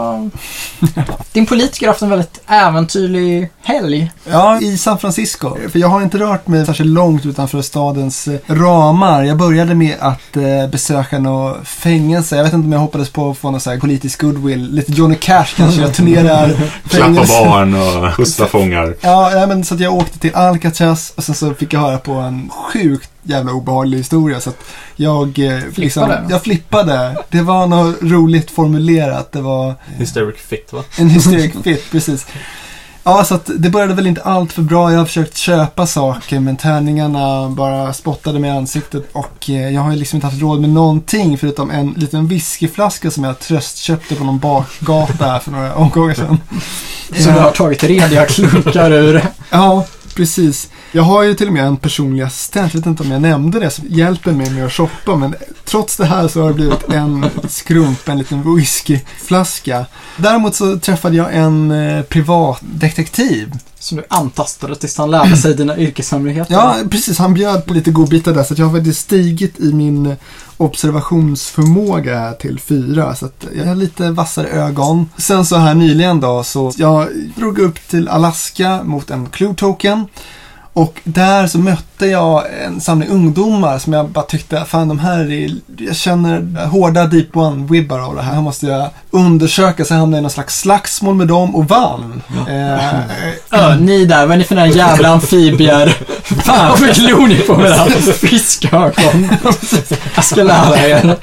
Din politiker har haft en väldigt äventyrlig helg. Ja, i San Francisco. För jag har inte rört mig särskilt långt utanför stadens eh, ramar. Jag började med att eh, besöka något fängelse. Jag vet inte om jag hoppades på att få någon så här politisk goodwill. Lite Johnny Cash kanske. Jag turnerar Klappa barn och skjutsa fångar. Ja, men så att jag åkte till Alcatraz och sen så fick jag höra på en sjukt jävla obehaglig historia. Så att jag, eh, liksom, Flippade? jag flippade. Det var något roligt formulerat. Det var Hysteric fit va? en hysteric fit, precis. Ja, så att det började väl inte allt för bra. Jag har försökt köpa saker men tärningarna bara spottade mig i ansiktet och eh, jag har ju liksom inte haft råd med någonting förutom en liten whiskyflaska som jag tröstköpte på någon bakgata här för några omgångar sedan. Som du har tagit rediga klunkar ur. Ja, precis. Jag har ju till och med en personlig assistent, jag vet inte om jag nämnde det, som hjälper mig med att shoppa. Men trots det här så har det blivit en skrump, en liten whiskyflaska. Däremot så träffade jag en eh, privatdetektiv. Som du antastade tills han lärde sig dina yrkeshemligheter. Ja, precis. Han bjöd på lite godbitar där så att jag har faktiskt stigit i min observationsförmåga till fyra. Så att jag har lite vassare ögon. Sen så här nyligen då så jag drog upp till Alaska mot en Clue Token. Och där så mötte jag en samling ungdomar som jag bara tyckte, fan de här är, jag känner hårda Deep One-vibbar av det här. här måste jag undersöka. Så jag hamnade i någon slags slagsmål med dem och vann. Eh, Ö, ni där, vad är ni för några jävla amfibier? Fan, vad glor ni på med fiskögon? Jag ska lära er.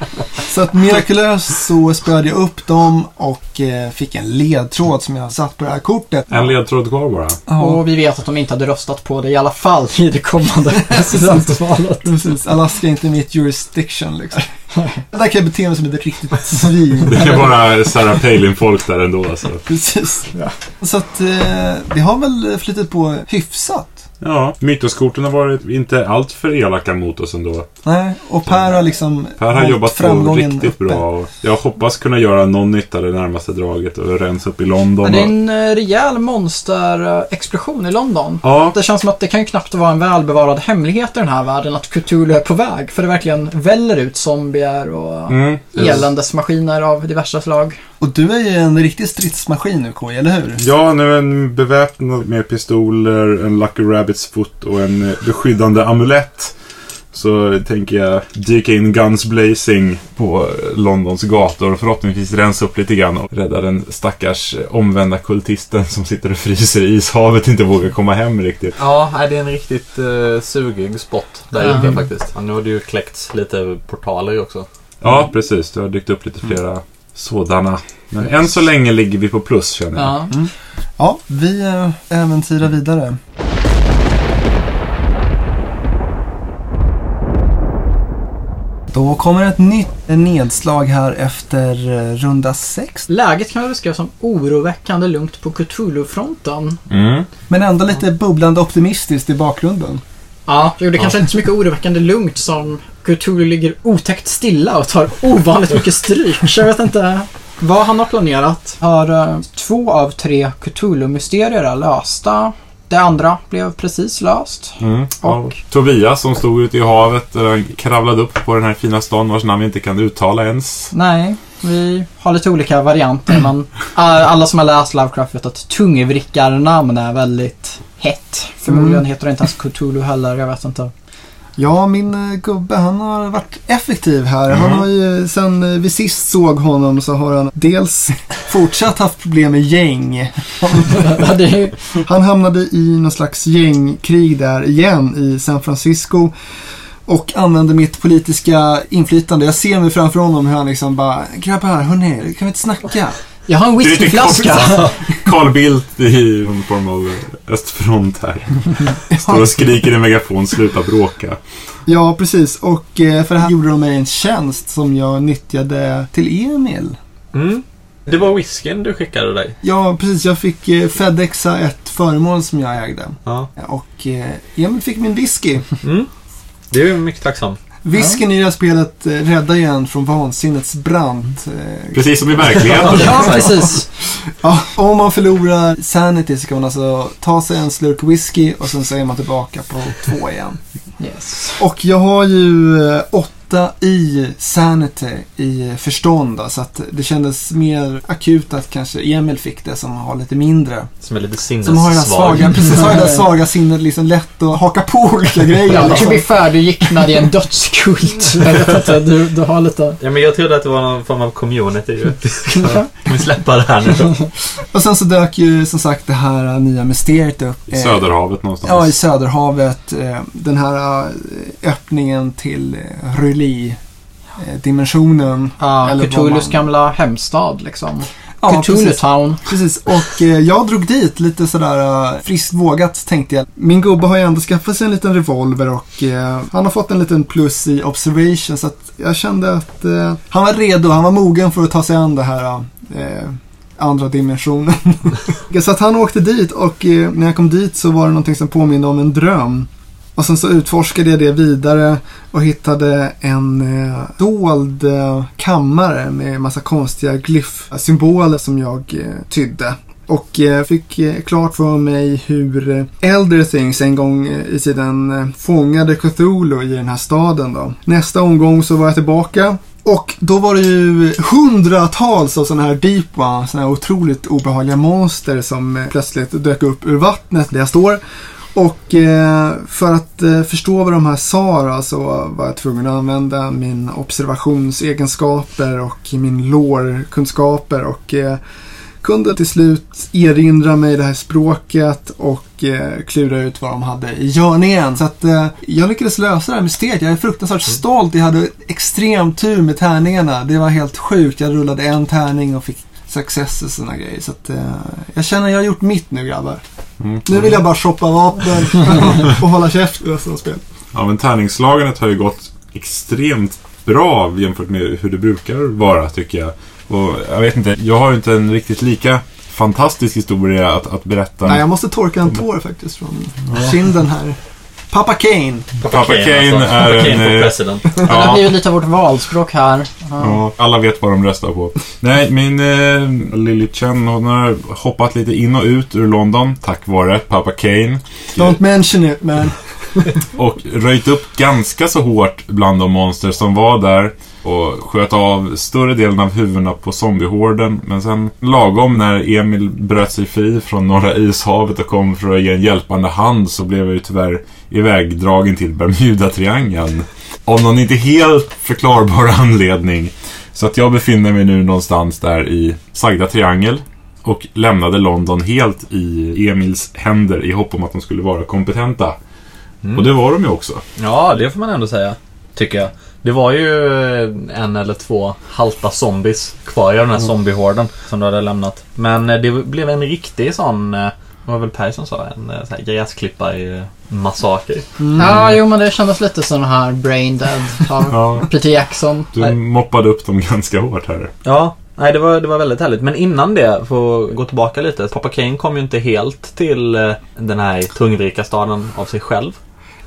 Så att mirakulöst så spöade jag upp dem och eh, fick en ledtråd som jag satt på det här kortet. En ledtråd kvar bara. Ja, Och vi vet att de inte hade röstat på det i alla fall i det kommande presidentvalet. precis. Alaska är inte mitt jurisdiction liksom. Där kan jag bete mig som ett riktigt svin. Det är bara Sarah Palin-folk där ändå alltså. Precis. Så att eh, det har väl flyttat på hyfsat. Ja, mytoskorten har varit inte allt för elaka mot oss ändå. Nej, och Per har liksom Per har jobbat på framgången riktigt uppe. bra. Och jag hoppas kunna göra någon nytta det närmaste draget och rensa upp i London. Men det är en eh, rejäl monsterexplosion i London. Ja, Det känns som att det kan ju knappt vara en välbevarad hemlighet i den här världen att Cthulhu är på väg. För det verkligen väller ut zombier och mm. eländesmaskiner av diverse slag. Och du är ju en riktig stridsmaskin nu KJ, eller hur? Ja, nu en beväpnad med pistoler, en Lucky Rabbits foot och en eh, beskyddande amulett. Så tänker jag dyka in guns blazing på eh, Londons gator och förhoppningsvis rensa upp lite grann och rädda den stackars eh, omvända kultisten som sitter och fryser i ishavet och inte vågar komma hem riktigt. Ja, det är en riktigt uh, sugig spot där ute faktiskt. Ja, nu har det ju kläckts lite portaler också. Ja, precis. Det har dykt upp lite flera sådana. Men än så länge ligger vi på plus känner jag. Ja. Ja, vi äventyrar vidare. Då kommer ett nytt nedslag här efter eh, runda sex. Läget kan väl beskrivas som oroväckande lugnt på Cthulhu-fronten. Mm. Men ändå lite bubblande optimistiskt i bakgrunden. Ja, jo, det kanske inte är så mycket oroväckande lugnt som Cthulhu ligger otäckt stilla och tar ovanligt mycket stryk. Jag vet inte vad han har planerat. Har eh, två av tre Cthulhu-mysterier är lösta. Det andra blev precis löst. Mm. Och- Tobias som stod ute i havet och kravlade upp på den här fina stan vars namn vi inte kan uttala ens. Nej, vi har lite olika varianter men eh, alla som har läst Lovecraft vet att tungvrickarnamn är väldigt hett. Förmodligen Mm. heter det inte ens Cthulhu heller, jag vet inte. Ja, min eh, gubbe han har varit effektiv här. Han Mm. har ju, sen eh, vi sist såg honom så har han dels fortsatt haft problem med gäng. Han hamnade i någon slags gängkrig där igen i San Francisco. Och använde mitt politiska inflytande. Jag ser mig framför honom hur han liksom bara Grabbar, hörni, kan vi inte snacka? Jag har en whiskyflaska. Carl Bildt i någon form av östfront här. Står och skriker i megafon, sluta bråka. Ja, precis. Och eh, för det här gjorde de mig en tjänst som jag nyttjade till Emil. Mm. Det var whiskyn du skickade dig. Ja, precis. Jag fick eh, Fedexa ett föremål som jag ägde. Ja. Och eh, Emil fick min whisky. Mm. Det är ju mycket tacksam. Whiskyn i det här spelet eh, räddar ju en från vansinnets brand. Eh, Precis som i verkligheten. Ja, precis. Ja, om man förlorar sanity så kan man alltså ta sig en slurk whisky och sen så är man tillbaka på två igen. Yes. Och jag har ju eh, åtta i sanity i förstånd då, så att det kändes mer akut att kanske Emil fick det som har lite mindre. Som är lite Som har sinnessvag. svaga, precis, har det där svaga sinnet liksom lätt att haka på olika grejer. Ja, to liksom. be fair, du gick med i en dödskult. Jag vet inte, du, du har lite... Ja, men jag trodde att det var någon form av community ju. Kan vi släppa det här nu? Och sen så dök ju som sagt det här nya mysteriet upp. I eh, Söderhavet någonstans. Ja, i Söderhavet. eh, Den här eh, öppningen till eh, Röli-dimensionen. Ja, Eller Cthulhus man- gamla hemstad liksom. Ja, Cthulhu. Town. precis. Och eh, jag drog dit lite sådär eh, friskt vågat tänkte jag. Min gubbe har ju ändå skaffat sig en liten revolver och eh, han har fått en liten plus i observation. Så att jag kände att eh, han var redo, han var mogen för att ta sig an det här eh, andra dimensionen. så att han åkte dit och eh, när jag kom dit så var det någonting som påminde om en dröm. Och sen så utforskade jag det vidare och hittade en eh, dold eh, kammare med massa konstiga glyfsymboler som jag eh, tydde. Och eh, fick eh, klart för mig hur äldre Elder Things en gång eh, i tiden eh, fångade Cthulhu i den här staden då. Nästa omgång så var jag tillbaka och då var det ju hundratals av sådana här deep one, sådana här otroligt obehagliga monster som eh, plötsligt dök upp ur vattnet där jag står. Och eh, för att eh, förstå vad de här sa då, så var jag tvungen att använda min observationsegenskaper och min lore-kunskaper och eh, kunde till slut erinra mig det här språket och eh, klura ut vad de hade i görningen. Så att eh, jag lyckades lösa det här mysteriet. Jag är fruktansvärt stolt. Jag hade extrem tur med tärningarna. Det var helt sjukt. Jag rullade en tärning och fick success och sådana grejer. Så att, eh, jag känner att jag har gjort mitt nu grabbar. Mm. Nu vill jag bara shoppa vapen och hålla käft resten av spelet. Ja, men tärningslagandet har ju gått extremt bra jämfört med hur det brukar vara, tycker jag. Och jag vet inte, jag har ju inte en riktigt lika fantastisk historia att, att berätta. Nej, jag måste torka en tår faktiskt från kinden här. Pappa Kane. Pappa Kane alltså. är Pappa Kane en... eh, president. Det har blivit lite av vårt valspråk här. Ja. ja, alla vet vad de röstar på. Nej, min eh, Lily Chen, hon har hoppat lite in och ut ur London tack vare Pappa Kane. Don't mention it man. Och röjt upp ganska så hårt bland de monster som var där. Och sköt av större delen av huvudena på zombiehorden. Men sen lagom när Emil bröt sig fri från Norra ishavet och kom för att ge en hjälpande hand så blev jag ju tyvärr ivägdragen till Bermuda-triangeln. Av någon inte helt förklarbar anledning. Så att jag befinner mig nu någonstans där i sagda triangel. Och lämnade London helt i Emils händer i hopp om att de skulle vara kompetenta. Och det var de ju också. Ja, det får man ändå säga. Tycker jag. Det var ju en eller två halta zombies kvar i den här zombiehorden som du hade lämnat. Men eh, det blev en riktig sån, eh, vad var väl Per som sa, en eh, sån här gräsklippare-massaker. ja, jo men det kändes lite som den här Brain Dead av Ja, Peter Jackson. du Nej. moppade upp dem ganska hårt här. Ja, nej det var, det var väldigt härligt. Men innan det, för att gå tillbaka lite. Pappa Kane kom ju inte helt till eh, den här tungrika staden av sig själv.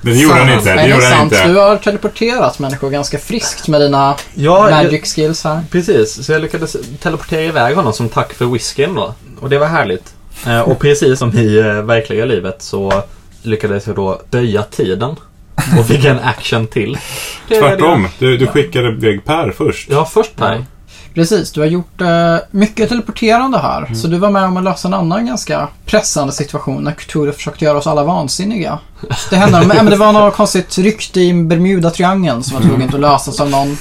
Men det gjorde han inte. Det det gjorde han inte. Du har teleporterat människor ganska friskt med dina Ja, magic skills här. Precis, så jag lyckades teleportera iväg honom som tack för whiskyn då. Och det var härligt. Eh, och precis som i eh, verkliga livet så lyckades jag då böja tiden. Och fick en action till. Det Tvärtom. det. Du, du skickade iväg Per först. Ja, först Per. Precis, du har gjort eh, mycket teleporterande här. Så du var med om att lösa en annan ganska pressande situation när Cthulhu försökte göra oss alla vansinniga. Det hände, men, men det var något konstigt rykte i Bermuda-triangeln som var tvunget att lösas av någon.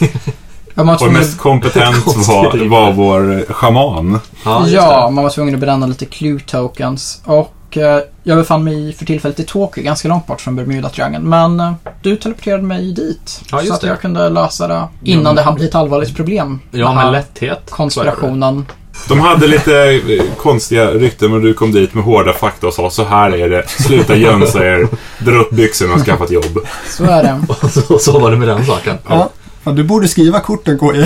Ja, man var Och tvungen mest kompetent var, var vår schaman. Ja, man var tvungen att bränna lite clue tokens. Och eh, jag befann mig för tillfället i Tokyo, ganska långt bort från Bermuda-triangeln. Men eh, du teleporterade mig dit. Ja, så att det. jag kunde lösa det innan det hann bli ett allvarligt problem. Ja, med lätthet. Konspirationen. De hade lite eh, konstiga rykten men du kom dit med hårda fakta och sa så här är det. Sluta jönsa er. Dra upp byxorna och skaffa ett jobb. Så är det. Och så, så var det med den saken. Ja. Fan, du borde skriva korten KJ.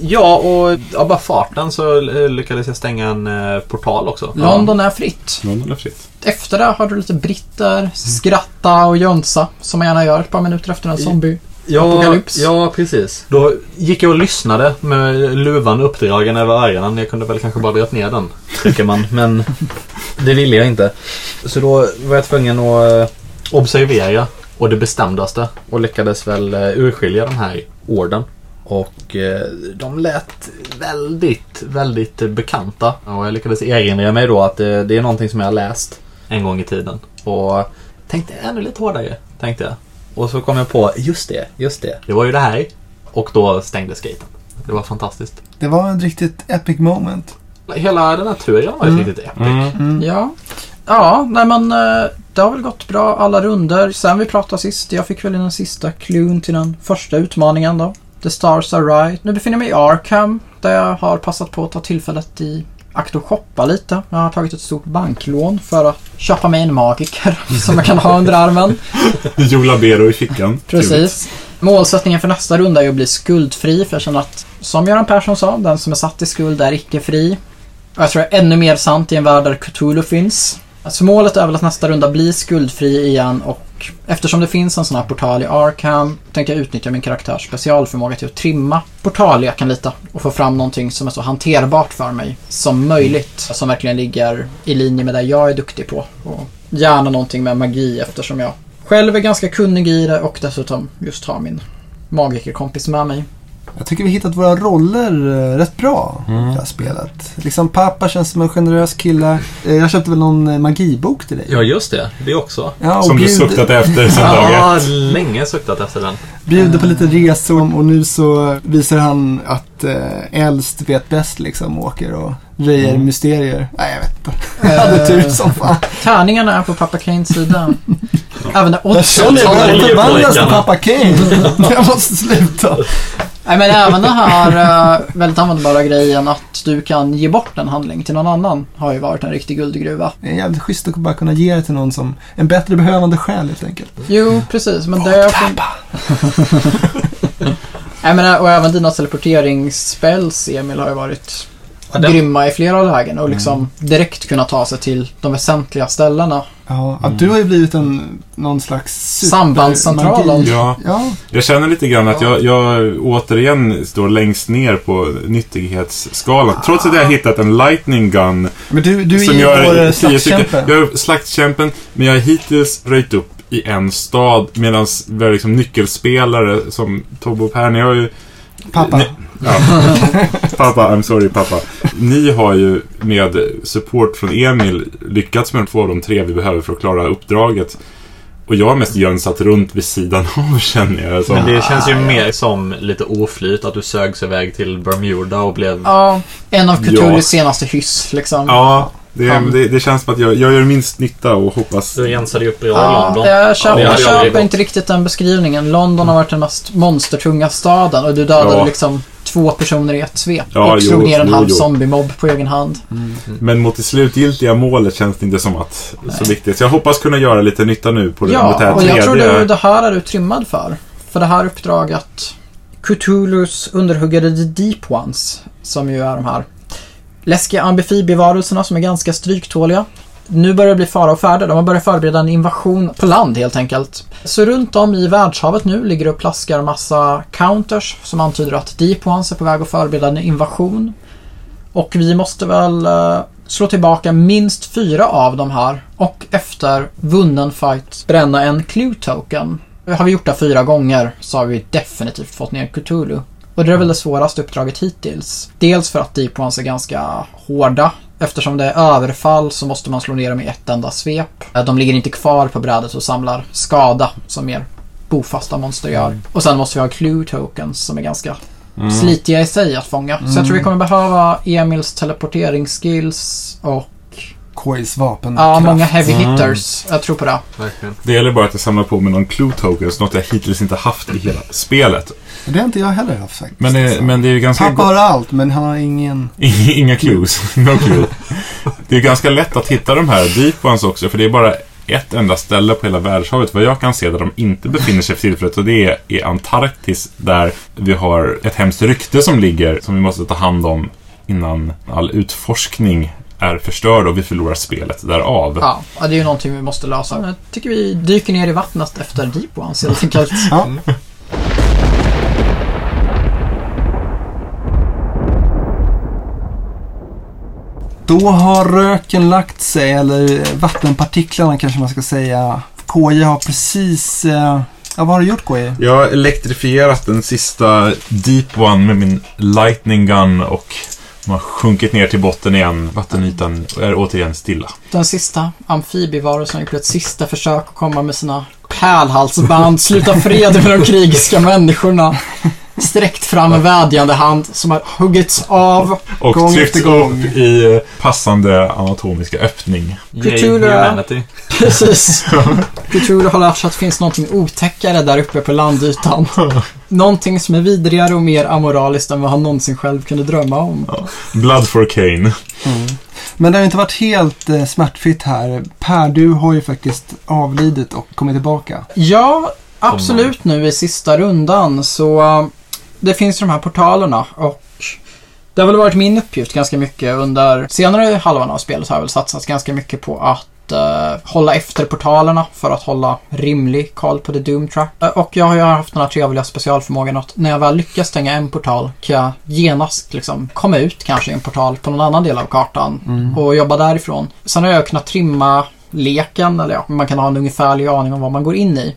Ja, och av bara farten så eh, lyckades jag stänga en eh, portal också. London är fritt. Någon är fritt. Efter det har du lite britter, skratta och jönsa som man gärna gör ett par minuter efter en zombie. Ja, ja, precis. Då gick jag och lyssnade med luvan uppdragen över öronen. Jag kunde väl kanske bara dragit ner den, tycker man. Men det ville jag inte. Så då var jag tvungen att eh, observera och det bestämdaste och lyckades väl urskilja den här orden. Och eh, de lät väldigt, väldigt bekanta. Och jag lyckades erinra mig då att det, det är någonting som jag har läst en gång i tiden. Och tänkte ännu lite hårdare, tänkte jag. Och så kom jag på, just det, just det. Det var ju det här. Och då stängdes gaten. Det var fantastiskt. Det var en riktigt epic moment. Hela den här turen var ju Mm. riktigt epic. Mm. Ja. Ja, nej men eh, det har väl gått bra alla runder sen vi pratade sist. Jag fick väl den sista cluen till den första utmaningen då. The Stars Are Right. Nu befinner jag mig i Arkham där jag har passat på att ta tillfället i akt och shoppa lite. Jag har tagit ett stort banklån för att köpa mig en magiker som jag kan ha under armen. Joe Labero i fickan. Precis. Målsättningen för nästa runda är att bli skuldfri för jag känner att, som Göran Persson sa, den som är satt i skuld är icke fri. Och jag tror det är ännu mer sant i en värld där Cthulhu finns. Så målet är väl att nästa runda blir skuldfri igen och eftersom det finns en sån här portal i Arkham tänker jag utnyttja min karaktärs specialförmåga till att trimma portalleken lite och få fram någonting som är så hanterbart för mig som möjligt. Som verkligen ligger i linje med det jag är duktig på. Och gärna någonting med magi eftersom jag själv är ganska kunnig i det och dessutom just har min magikerkompis med mig. Jag tycker vi har hittat våra roller eh, rätt bra i det här spelet. Liksom pappa känns som en generös kille. Eh, Jag köpte väl någon eh, magibok till dig? Ja, just det. Det också. Ja, Som du bjud- suktat efter sedan dag ett. Ja, länge suktat efter den. bjuder på lite resor och nu så visar han att äldst vet bäst liksom åker och röjer Mm. mysterier. Nej, jag vet inte. Jag hade tur som fan. Tärningarna är på pappa Kanes sida. Även Jag oddsen känner tar mig det. förbannad som pappa Kane. Jag måste sluta. Nej men även den här eh, väldigt användbara grejen att du kan ge bort en handling till någon annan har ju varit en riktig guldgruva. Det är jävligt schysst att bara kunna ge det till någon som en bättre behövande själ helt enkelt. Jo, precis. Men det är... Nej men och även dina teleporteringsspells Emil har ju varit Ja, den- grymma i flera lägen och liksom direkt kunna ta sig till de väsentliga ställena. Ja, att du har ju blivit en, någon slags super- Sambandscentralen. magi. Ja, Ja, jag känner lite grann att jag, jag återigen står längst ner på nyttighetsskalan. Trots att jag har hittat en lightning gun men du, du är som ju gör vår slagskämpe. Jag är slaktkämpen, men jag har hittills röjt upp i en stad medan vi har liksom nyckelspelare som Tobbe och Per, ni har ju... Pappa. Ni, ja. pappa, I'm sorry pappa. Ni har ju med support från Emil lyckats med två av de tre vi behöver för att klara uppdraget. Och jag har mest jönsat runt vid sidan av känner jag. Som, Men det känns ju mer som lite oflyt att du sögs iväg till Bermuda och blev... Ja, en av Cthulhus Ja. senaste hyss liksom. Ja, det, Han- det, det känns som att jag, jag gör minst nytta och hoppas... Du rensade ju upp i Ja, London. jag köper, det jag köper inte riktigt den beskrivningen. London har varit den mest monstertunga staden och du dödade Ja. liksom två personer i ett svep. Ja, och slog jo, ner en jo, halv jo. zombie-mobb på egen hand. Men mot det slutgiltiga målet känns det inte som att så viktigt. Så jag hoppas kunna göra lite nytta nu på det, mot det Ja, här och jag tror tredje. du, det här är du trimmad för. För det här uppdraget, Cthulhus underhuggade The Deep Ones, som ju är de här läskiga amfibievarelserna som är ganska stryktåliga. Nu börjar det bli fara och färde. De har börjat förbereda en invasion på land helt enkelt. Så runt om i världshavet nu ligger det och plaskar massa counters som antyder att Deep Ones är på väg att förbereda en invasion. Och vi måste väl eh, slå tillbaka minst fyra av de här och efter vunnen fight bränna en clue token. Har vi gjort det fyra gånger så har vi definitivt fått ner Cthulhu. Och det är väl det svåraste uppdraget hittills. Dels för att Deep Ones är ganska hårda. Eftersom det är överfall så måste man slå ner dem i ett enda svep. Eh, De ligger inte kvar på brädet och samlar skada som mer bofasta monster gör. Och sen måste vi ha clue tokens som är ganska Mm. slitiga i sig att fånga. Så jag tror vi kommer behöva Emils teleporteringsskills och KIs vapen. ja, många heavy Mm. hitters. Jag tror på det. Verkligen. Det gäller bara att jag samlar på mig någon clue tokens, något jag hittills inte haft i hela spelet. Det har inte jag heller haft faktiskt. Men det, men det är ju ganska... Pappa har allt, men han har ingen... Inga, inga clues. No clue. Det är ganska lätt att hitta de här deep ones också, för det är bara ett enda ställe på hela världshavet, vad jag kan se, där de inte befinner sig för tillfället. Och det är i Antarktis, där vi har ett hemskt rykte som ligger, som vi måste ta hand om innan all utforskning är förstörd och vi förlorar spelet därav. Ja, ja, det är ju någonting vi måste lösa. Jag tycker vi dyker ner i vattnet efter Deep Ones helt enkelt. Ja. Då har röken lagt sig, eller vattenpartiklarna kanske man ska säga. KJ har precis... Eh, ja, vad har du gjort KJ? Jag har elektrifierat den sista Deep One med min Lightning Gun och de har sjunkit ner till botten igen. Vattenytan är återigen stilla. Den sista amfibievarelsen har gjort ett sista försök att komma med sina pärlhalsband, sluta fred med de krigiska människorna. Sträckt fram en vädjande hand som har huggits av. Och Gång efter gång. upp i eh, passande anatomiska öppning. Cthulhu. Precis. Cthulhu har lärt sig att det finns någonting otäckare där uppe på landytan. Någonting som är vidrigare och mer amoraliskt än vad han någonsin själv kunde drömma om. Blood for Kane. Men det har inte varit helt eh, smärtfritt här. Per, du har ju faktiskt avlidit och kommit tillbaka. Ja, absolut nu i sista rundan så uh, det finns de här portalerna och det har väl varit min uppgift ganska mycket under senare halvan av spelet har jag väl satsat ganska mycket på att eh, hålla efter portalerna för att hålla rimlig koll på the Doom Track. Eh, och jag har ju haft den här trevliga specialförmågan att när jag väl lyckas stänga en portal kan jag genast liksom komma ut kanske i en portal på någon annan del av kartan Mm. och jobba därifrån. Sen har jag kunnat trimma leken, eller ja, man kan ha en ungefärlig aning om vad man går in i.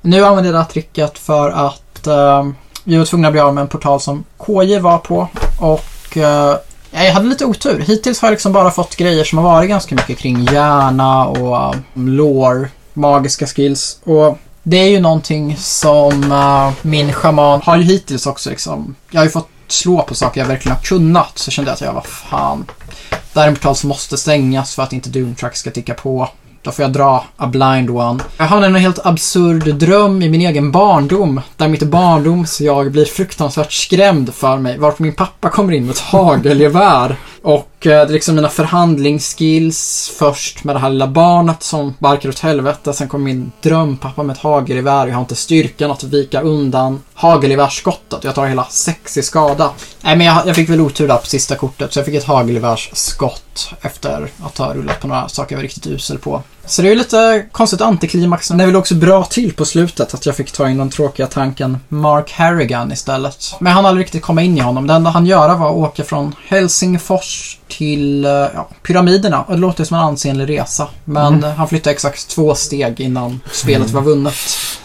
Nu använder jag det här tricket för att eh, vi var tvungna att bli av med en portal som KJ var på och eh, jag hade lite otur. Hittills har jag liksom bara fått grejer som har varit ganska mycket kring hjärna och um, lore, magiska skills. Och det är ju någonting som uh, min shaman har ju hittills också liksom. Jag har ju fått slå på saker jag verkligen har kunnat. Så kände jag att jag var fan. Det här är en portal som måste stängas för att inte Doomtrack ska ticka på. Då får jag dra a blind one. Jag hade en helt absurd dröm i min egen barndom. Där mitt barndoms jag blir fruktansvärt skrämd för mig. Varför min pappa kommer in med ett hagelgevär. Och eh, det är liksom mina förhandlingsskills först med det här lilla barnet som barkar åt helvete. Sen kommer min drömpappa med ett hagelgevär. Jag har inte styrkan att vika undan hagelgevärsskottet. Jag tar hela sex i skada. Nej men jag, jag fick väl otur där på sista kortet. Så jag fick ett hagelgevärsskott efter att ha rullat på några saker jag var riktigt usel på. Så det är ju lite konstigt antiklimax. Men det är väl också bra till på slutet att jag fick ta in den tråkiga tanken Mark Harrigan istället. Men han aldrig riktigt komma in i honom. Det enda han göra var att åka från Helsingfors till eh, ja, pyramiderna. Och det låter som en ansenlig resa. Men eh, han flyttade exakt två steg innan spelet var vunnet.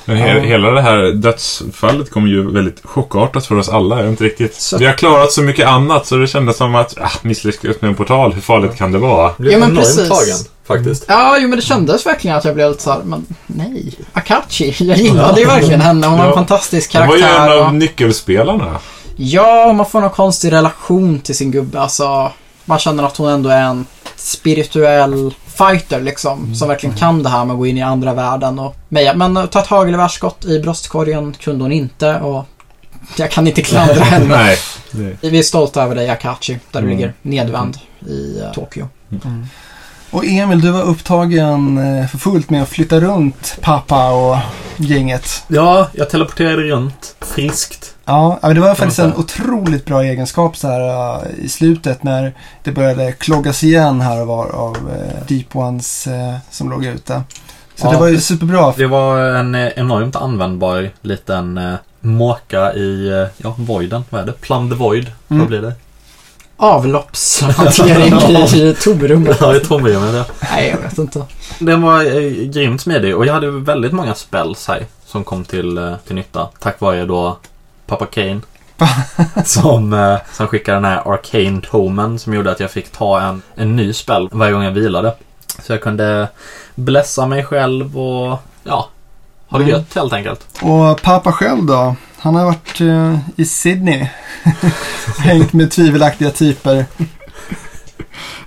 Men he- hela det här dödsfallet kom ju väldigt chockartat för oss alla. Inte riktigt. Så- Vi har klarat så mycket annat så det kändes som att ah, misslyckas med en portal. Hur farligt kan det vara? Blev Ja, men precis. tagen faktiskt. Ja, jo men det kändes verkligen att jag blev lite såhär, men nej. Akachi, jag gillade ju verkligen henne. Hon var en fantastisk Han var ju karaktär. en av och... nyckelspelarna. Ja, man får någon konstig relation till sin gubbe. Alltså, man känner att hon ändå är en spirituell fighter liksom. Som verkligen kan det här med att gå in i andra världen och meja. Men eh, ta ett hagelgevärsskott i bröstkorgen kunde hon inte och jag kan inte klandra henne. Nej. Vi är stolta över dig Akachi, där du Mm. ligger nedvänd i uh, Tokyo. Och Emil, du var upptagen eh, för fullt med att flytta runt pappa och gänget. Ja, jag teleporterade runt friskt. Ja, det var faktiskt en otroligt bra egenskap så här eh, i slutet när det började kloggas igen här och var av eh, Deep Ones som låg ute. Så Ja, det var ju superbra. Det var en enormt användbar liten måka i, ja, voiden. Vad är det? Plum the void. Mm. Vad blir det? Avloppshantering i tomrummet. Ja, med med det. Nej, jag vet inte. Den var eh, grymt smidig och jag hade väldigt många spells här som kom till, eh, till nytta. Tack vare då Papa Kane. som, eh, som skickade den här Arcane Tomen som gjorde att jag fick ta en, en ny spel varje gång jag vilade. Så jag kunde blessa mig själv och ja, ha det Mm. gött helt enkelt. Och pappa själv då? Han har varit uh, i Sydney. Hängt med tvivelaktiga typer.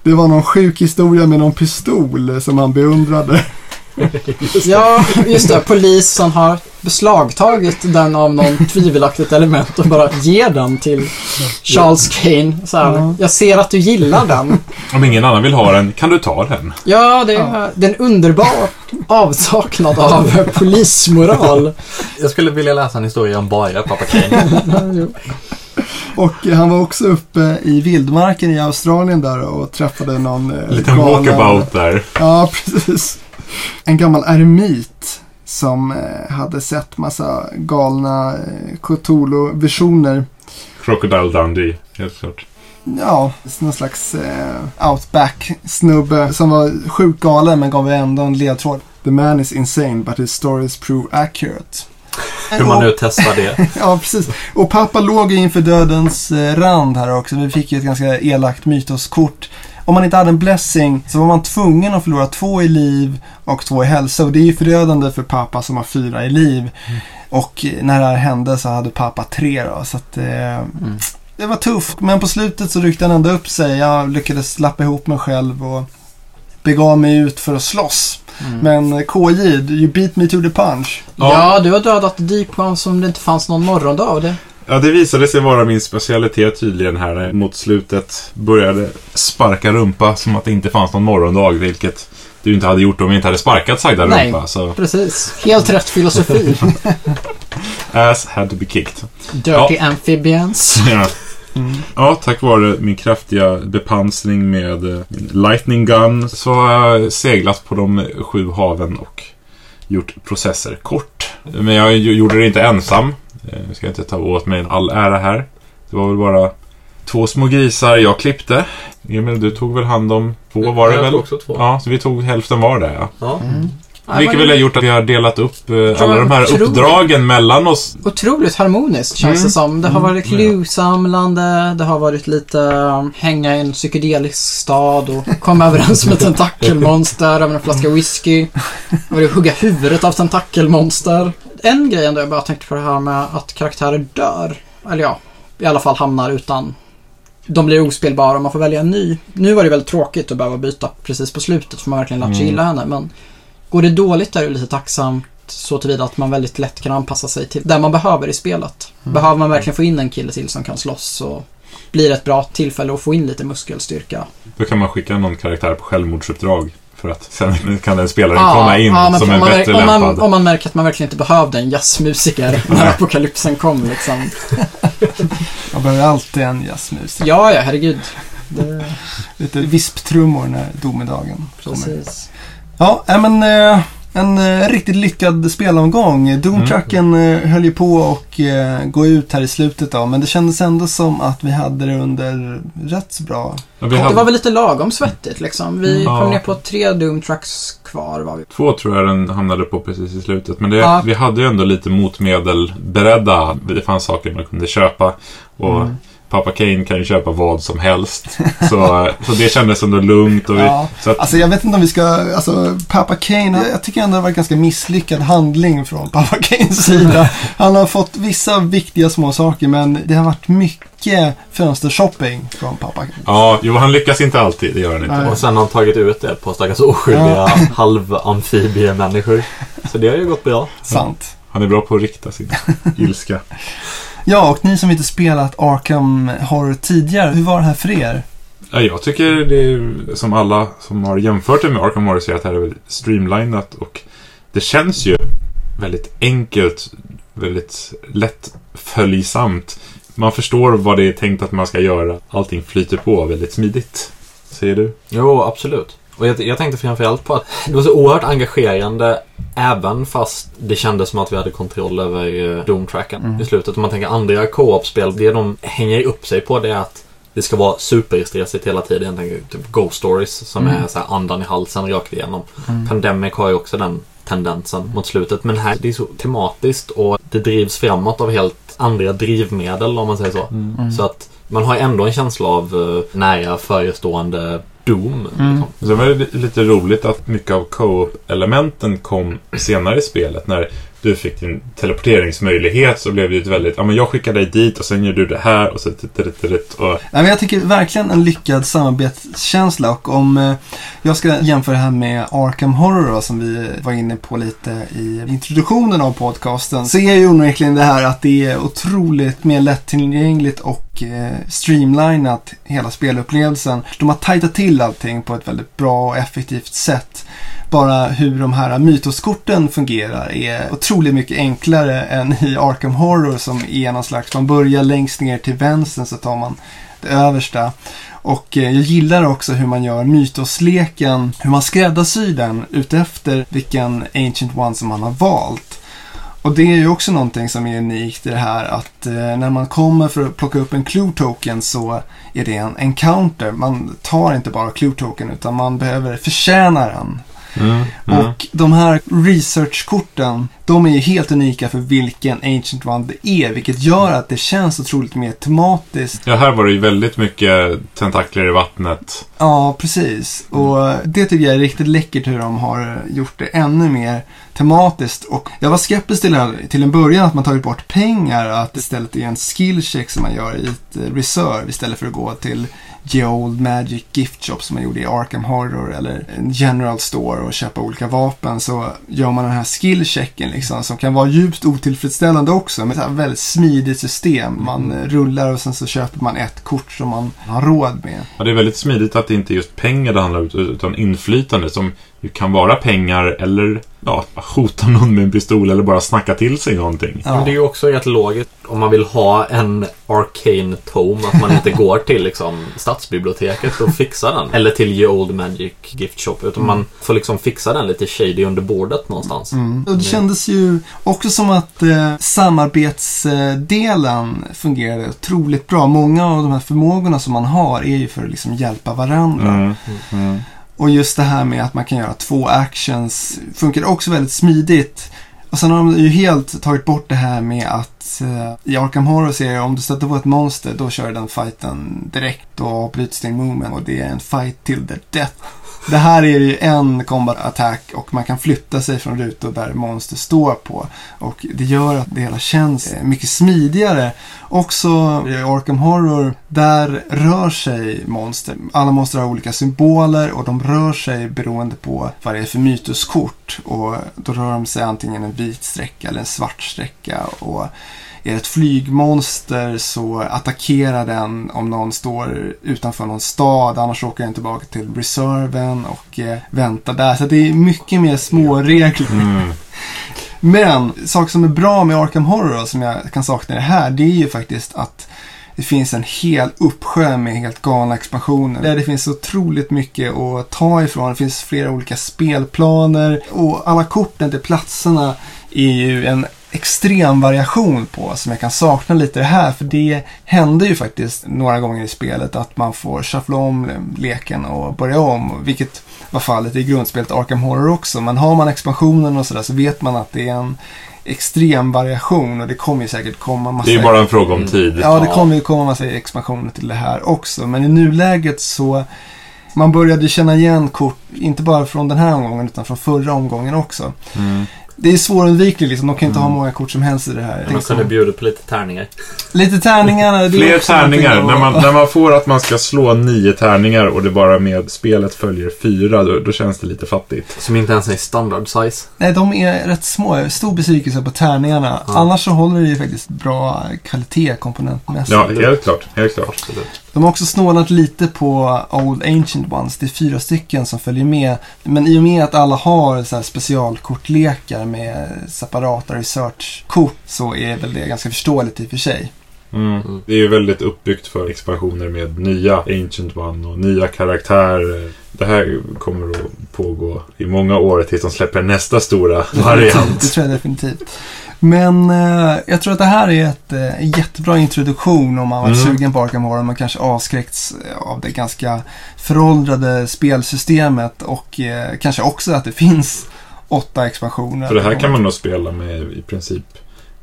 Det var någon sjuk historia med någon pistol som han beundrade. Ja, just det. Polisen har beslagtagit den av någon tvivelaktigt element och bara ger den till Charles Kane. Så här, Ja. Jag ser att du gillar den. Om ingen annan vill ha den, kan du ta den? Ja, det är, det är en underbar avsaknad av polismoral. Jag skulle vilja läsa en historia om bara Papa Kane. Och han var också uppe i vildmarken i Australien där och träffade någon eh, En liten galen- walkabout där. Ja, precis. En gammal eremit som eh, hade sett massa galna eh, Cthulhu-visioner. Crocodile Dundee, helt klart. Ja, någon slags eh, outback-snubbe som var sjukt galen men gav ändå en ledtråd. The man is insane but his stories prove accurate. Hur man nu testar det. Ja, precis. Och pappa låg inför dödens eh, rand här också. Vi fick ju ett ganska elakt mytoskort. Om man inte hade en blessing så var man tvungen att förlora två i liv och två i hälsa. Och det är ju förödande för pappa som har fyra i liv. Och eh, när det här hände så hade pappa tre då. Så att, eh, Det var tufft. Men på slutet så ryckte han ändå upp sig. Jag lyckades lappa ihop mig själv och begav mig ut för att slåss. Mm. Men eh, KJ, you beat me to the punch. Ja, du har dödat Deep One som det inte fanns någon morgondag av det. Ja, det visade sig vara min specialitet tydligen här mot slutet började sparka rumpa som att det inte fanns någon morgondag, vilket du inte hade gjort om jag inte hade sparkat sagda Nej. rumpa. Så Precis. Helt rätt filosofi. ass had to be kicked. Dirty amphibians. Ja. Mm. Ja, tack vare min kraftiga bepansring med eh, min lightning gun så har jag seglat på de sju haven och gjort processer kort. Men jag gjorde det inte ensam. Eh, Jag ska inte ta åt mig all ära här. Det var väl bara två små grisar jag klippte. Emil, du tog väl hand om två var det Jag väl? tog också två. Ja, så vi tog hälften var där ja. Ja. Vilket väl har gjort att vi har delat upp eh, alla de här otroligt. uppdragen mellan oss. Otroligt harmoniskt känns Mm. det som. Det har varit Mm. clue-samlande, det har varit lite um, hänga i en psykedelisk stad och komma överens med tentakelmonster över en flaska whisky. Och det hugga huvudet av tentakelmonster. En grej ändå jag bara tänkte på det här med att karaktärer dör. Eller ja, i alla fall hamnar utan... De blir ospelbara och man får välja en ny. Nu var det väldigt tråkigt att behöva byta precis på slutet för man verkligen lärt sig Mm. gilla henne. Men går det dåligt är det lite tacksamt så tillvida att man väldigt lätt kan anpassa sig till det man behöver i spelet. Behöver man verkligen få in en kille till som kan slåss så blir det ett bra tillfälle att få in lite muskelstyrka. Då kan man skicka någon karaktär på självmordsuppdrag. För att sen kan den spelaren Ja, komma in ja, men som om en man, bättre om, man, lämpad. om man märker att man verkligen inte behövde en jazzmusiker när apokalypsen kom liksom. Man behöver alltid en jazzmus. Ja, ja, herregud. Det, Lite visptrummor när domedagen kommer. precis. Ja, nej, men eh, en eh, riktigt lyckad spelomgång. Doomtrucken eh, höll ju på att eh, gå ut här i slutet då, men det kändes ändå som att vi hade det under rätt så bra. Ja, Det var väl lite lagom svettigt liksom. Vi Ja. kom ner på tre Doom Tracks kvar var vi. Två tror jag den hamnade på precis i slutet. Men det, Ja. vi hade ju ändå lite motmedel beredda. Det fanns saker man kunde köpa. Och Mm. Pappa Kane kan ju köpa vad som helst. Så, så det kändes ändå lugnt. Och vi, Ja. så att, Alltså jag vet inte om vi ska, alltså Pappa Kane, jag, jag tycker ändå det var en ganska misslyckad handling från Pappa Kanes sida. Han har fått vissa viktiga små saker men det har varit mycket fönstershopping från Pappa Kane. ja, jo, han lyckas inte alltid. Det gör han inte. Nej. Och sen har han tagit ut det på stackars oskyldiga halvamfibiemänniskor. Så det har ju gått bra. Sant. Han är bra på att rikta sin ilska. Ja, och ni som inte spelat Arkham Horror tidigare, hur var det här för er? Ja, jag tycker det är som alla som har jämfört det med Arkham Horror säger att det här är väldigt streamlinat och det känns ju väldigt enkelt, väldigt lättföljsamt. Man förstår vad det är tänkt att man ska göra. Allting flyter på väldigt smidigt. Säger du? Jo, absolut. Och jag, jag tänkte framförallt på att det var så oerhört engagerande även fast det kändes som att vi hade kontroll över eh, Doom-tracken Mm. i slutet. Om man tänker andra co-op-spel, det de hänger upp sig på det är att det ska vara superstressigt hela tiden. Jag tänker typ Ghost Stories som Mm. är så andan i halsen rakt igenom. Mm. Pandemic har ju också den tendensen mot slutet. Men här, det är så tematiskt och det drivs framåt av helt andra drivmedel om man säger så. Mm. Så att man har ändå en känsla av eh, nära förestående Doom. Mm. Liksom. Sen var det li- lite roligt att mycket av co-op-elementen kom senare i spelet. När du fick din teleporteringsmöjlighet så blev det ju ett väldigt, ja men jag skickar dig dit och sen gör du det här och så och Nej, men jag tycker verkligen en lyckad samarbetskänsla och om eh, jag ska jämföra det här med Arkham Horror då, som vi var inne på lite i introduktionen av podcasten så är ju onekligen det här att det är otroligt mer lättillgängligt och eh, streamlinat hela spelupplevelsen. De har tajtat till allting på ett väldigt bra och effektivt sätt. Bara hur de här mytoskorten fungerar är otroligt mycket enklare än i Arkham Horror som är någon slags, man börjar längst ner till vänster så tar man det översta. Och eh, jag gillar också hur man gör mytosleken, hur man skräddarsyr den utefter vilken Ancient One som man har valt. Och det är ju också någonting som är unikt i det här att eh, när man kommer för att plocka upp en clue token så är det en encounter. Man tar inte bara clue token utan man behöver förtjäna den. Mm, mm. Och de här researchkorten, de är ju helt unika för vilken Ancient One det är, vilket gör att det känns otroligt mer tematiskt. Ja, här var det ju väldigt mycket tentakler i vattnet. Ja, precis. Och det tycker jag är riktigt läckert hur de har gjort det ännu mer tematiskt. Och jag var skeptisk till det här till en början, att man tagit bort pengar, att istället är en skill check som man gör i ett reserve istället för att gå till Ge Old Magic Gift Shop som man gjorde i Arkham Horror eller en General Store och köpa olika vapen så gör man den här skillchecken liksom som kan vara djupt otillfredsställande också med ett här väldigt smidigt system. Man eh, rullar och sen så köper man ett kort som man har råd med. Ja, det är väldigt smidigt att det inte är just pengar det handlar om utan inflytande som Det kan vara pengar eller ja, hota någon med en pistol eller bara snacka till sig någonting. Ja. Men det är ju också rätt logiskt om man vill ha en arcane tome att man inte går till liksom stadsbiblioteket och fixar den. Eller till Ye Old Magic Gift Shop. Utan man får liksom fixa den lite shady under bordet någonstans. Mm. Och det kändes ju också som att eh, samarbetsdelen fungerade otroligt bra. Många av de här förmågorna som man har är ju för att liksom hjälpa varandra. Mm. Och just det här med att man kan göra två actions funkar också väldigt smidigt. Och sen har de ju helt tagit bort det här med att eh, i Arkham Horror ser om du stöter på ett monster då kör den fighten direkt och avbryts din movement och det är en fight till the death. Det här är ju en combat attack och man kan flytta sig från rutor där monster står på. Och det gör att det hela känns mycket smidigare. Också i Arkham Horror, där rör sig monster. Alla monster har olika symboler och de rör sig beroende på vad det är för mytoskort. Och då rör de sig antingen en vit sträcka eller en svart sträcka. Och är det ett flygmonster så attackerar den om någon står utanför någon stad. Annars åker den tillbaka till reserven och eh, väntar där. Så det är mycket mer små regler. Mm. Men saker som är bra med Arkham Horror som jag kan sakna i det här, det är ju faktiskt att det finns en hel uppsjö med helt galna expansioner. Där det finns otroligt mycket att ta ifrån. Det finns flera olika spelplaner och alla korten till platserna är ju en extrem variation på som jag kan sakna lite det här. För det händer ju faktiskt några gånger i spelet att man får shuffla om leken och börja om. Vilket var fallet i grundspelet Arkham Horror också. Men har man expansionen och sådär så vet man att det är en extrem variation och det kommer ju säkert komma massa... Det är bara en fråga om tid. Ja, det kommer ju komma massa expansioner till det här också. Men i nuläget så man började känna igen kort, inte bara från den här omgången utan från förra omgången också. Mm. Det är svårundvikligt liksom. De kan inte ha många kort som helst i det här. Man kunde bjuda på lite tärningar. Lite tärningar. Fler tärningar. När man, när man får att man ska slå nio tärningar och det bara med spelet följer fyra, då, då känns det lite fattigt. Som inte ens är standard size. Nej, de är rätt små. Stor besvikelse på tärningarna. Ja. Annars så håller det ju faktiskt bra kvalitet komponentmässigt. Ja, helt klart. Helt klart. Absolut. De har också snålat lite på Old Ancient Ones. Det är fyra stycken som följer med. Men i och med att alla har så här specialkortlekar med separata researchkort så är väl det ganska förståeligt i och för sig. Mm. Det är ju väldigt uppbyggt för expansioner med nya Ancient One och nya karaktärer. Det här kommer att pågå i många år tills de släpper nästa stora Det variant. tror jag definitivt. Men eh, jag tror att det här är ett eh, jättebra introduktion om man var Mm. sugen på Arkham Horror. Man kanske avskräckts av det ganska föråldrade spelsystemet och eh, kanske också att det finns åtta expansioner. För det här kan man nog spela med i princip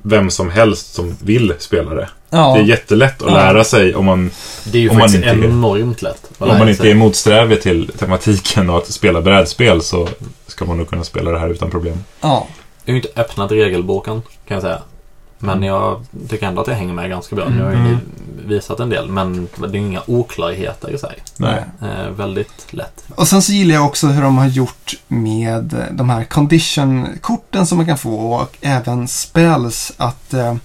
vem som helst som vill spela det. ja. Det är jättelätt att Ja. lära sig om man, Det är ju Om man faktiskt inte är- enormt lätt. om man inte är motsträvig till tematiken och att spela brädspel så ska man nog kunna spela det här utan problem. ja. Jag har ju inte öppnat regelboken kan jag säga. Men jag tycker ändå att det hänger med ganska bra. Nu har ju Mm. visat en del men det är inga oklarheter i sig. Nej. Eh, väldigt lätt. Och sen så gillar jag också hur de har gjort med de här condition-korten som man kan få och även spells. Att eh,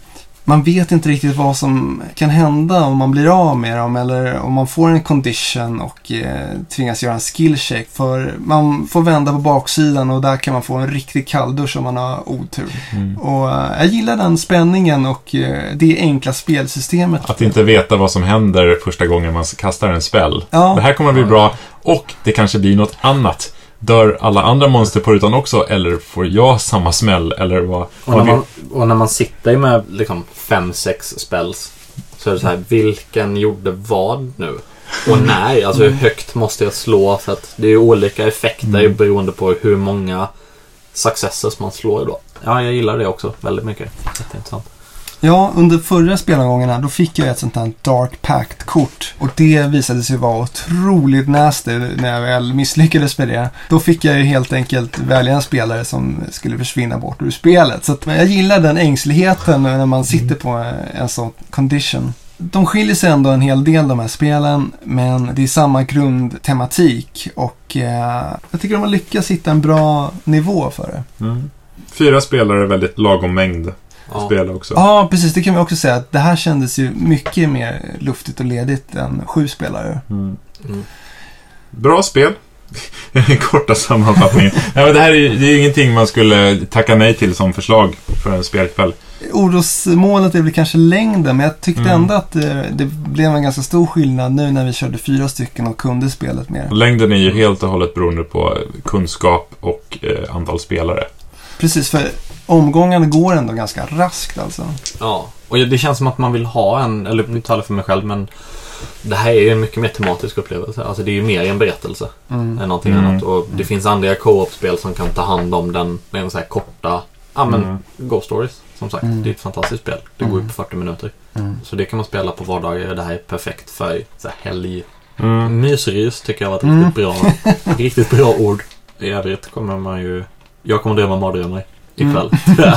man vet inte riktigt vad som kan hända om man blir av med dem eller om man får en condition och eh, tvingas göra en skill check. För man får vända på baksidan och där kan man få en riktig kalldusch om man har otur. Mm. Och eh, jag gillar den spänningen och eh, det enkla spelsystemet. Att inte veta vad som händer första gången man kastar en spell. Ja. Det här kommer att bli bra och det kanske blir något annat. Dör alla andra monster på rutan också eller får jag samma smäll eller vad? Och när, man, och när man sitter med liksom fem, sex spells så är det så här, vilken gjorde vad nu? Och när? Alltså hur högt måste jag slå? För att det är ju olika effekter Mm. beroende på hur många successes man slår då. Ja, jag gillar det också väldigt mycket. Jätteintressant. Ja, under förra spelomgången här, då fick jag ett sånt här Dark Pact-kort. Och det visade sig vara otroligt nasty när jag väl misslyckades med det. Då fick jag ju helt enkelt välja en spelare som skulle försvinna bort ur spelet. Så att jag gillar den ängsligheten när man sitter på en sån condition. De skiljer sig ändå en hel del de här spelen, men det är samma grundtematik och eh, jag tycker de har lyckats hitta en bra nivå för det. Mm. Fyra spelare, väldigt lagom mängd Ja. spela också. Ja, precis. Det kan vi också säga att det här kändes ju mycket mer luftigt och ledigt än sju spelare. Mm. Mm. Bra spel. korta sammanfattningen. Nej, men det här är ju det är ju ingenting man skulle tacka nej till som förslag för en spelkväll. Orosmålet är väl kanske längden, men jag tyckte Mm. ändå att det, det blev en ganska stor skillnad nu när vi körde fyra stycken och kunde spelet mer. Längden är ju helt och hållet beroende på kunskap och eh, antal spelare. Precis, för omgångarna går ändå ganska raskt alltså. Ja, och det känns som att man vill ha en, eller nu talar jag för mig själv, men det här är ju en mycket mer tematisk upplevelse. Alltså det är ju mer en berättelse Mm. än någonting Mm. annat. Och det finns andra co-op-spel som kan ta hand om den med en så här korta, ja men Mm. Ghost Stories. Som sagt, Mm. det är ett fantastiskt spel. Det går ju Mm. på 40 minuter. Mm. Så det kan man spela på vardagar. Det här är perfekt för så här helg. Mm. Mysrys tycker jag var ett Mm. riktigt bra, riktigt bra ord. I övrigt kommer man ju... Jag kommer drömma mardrömmar ikväll.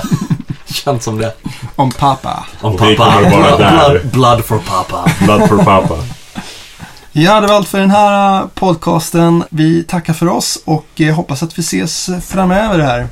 Känns som det. Om pappa. Om vara där. Blood, blood for pappa. Blood for Papa. Ja, det var allt för den här podcasten. Vi tackar för oss och eh, hoppas att vi ses framöver här.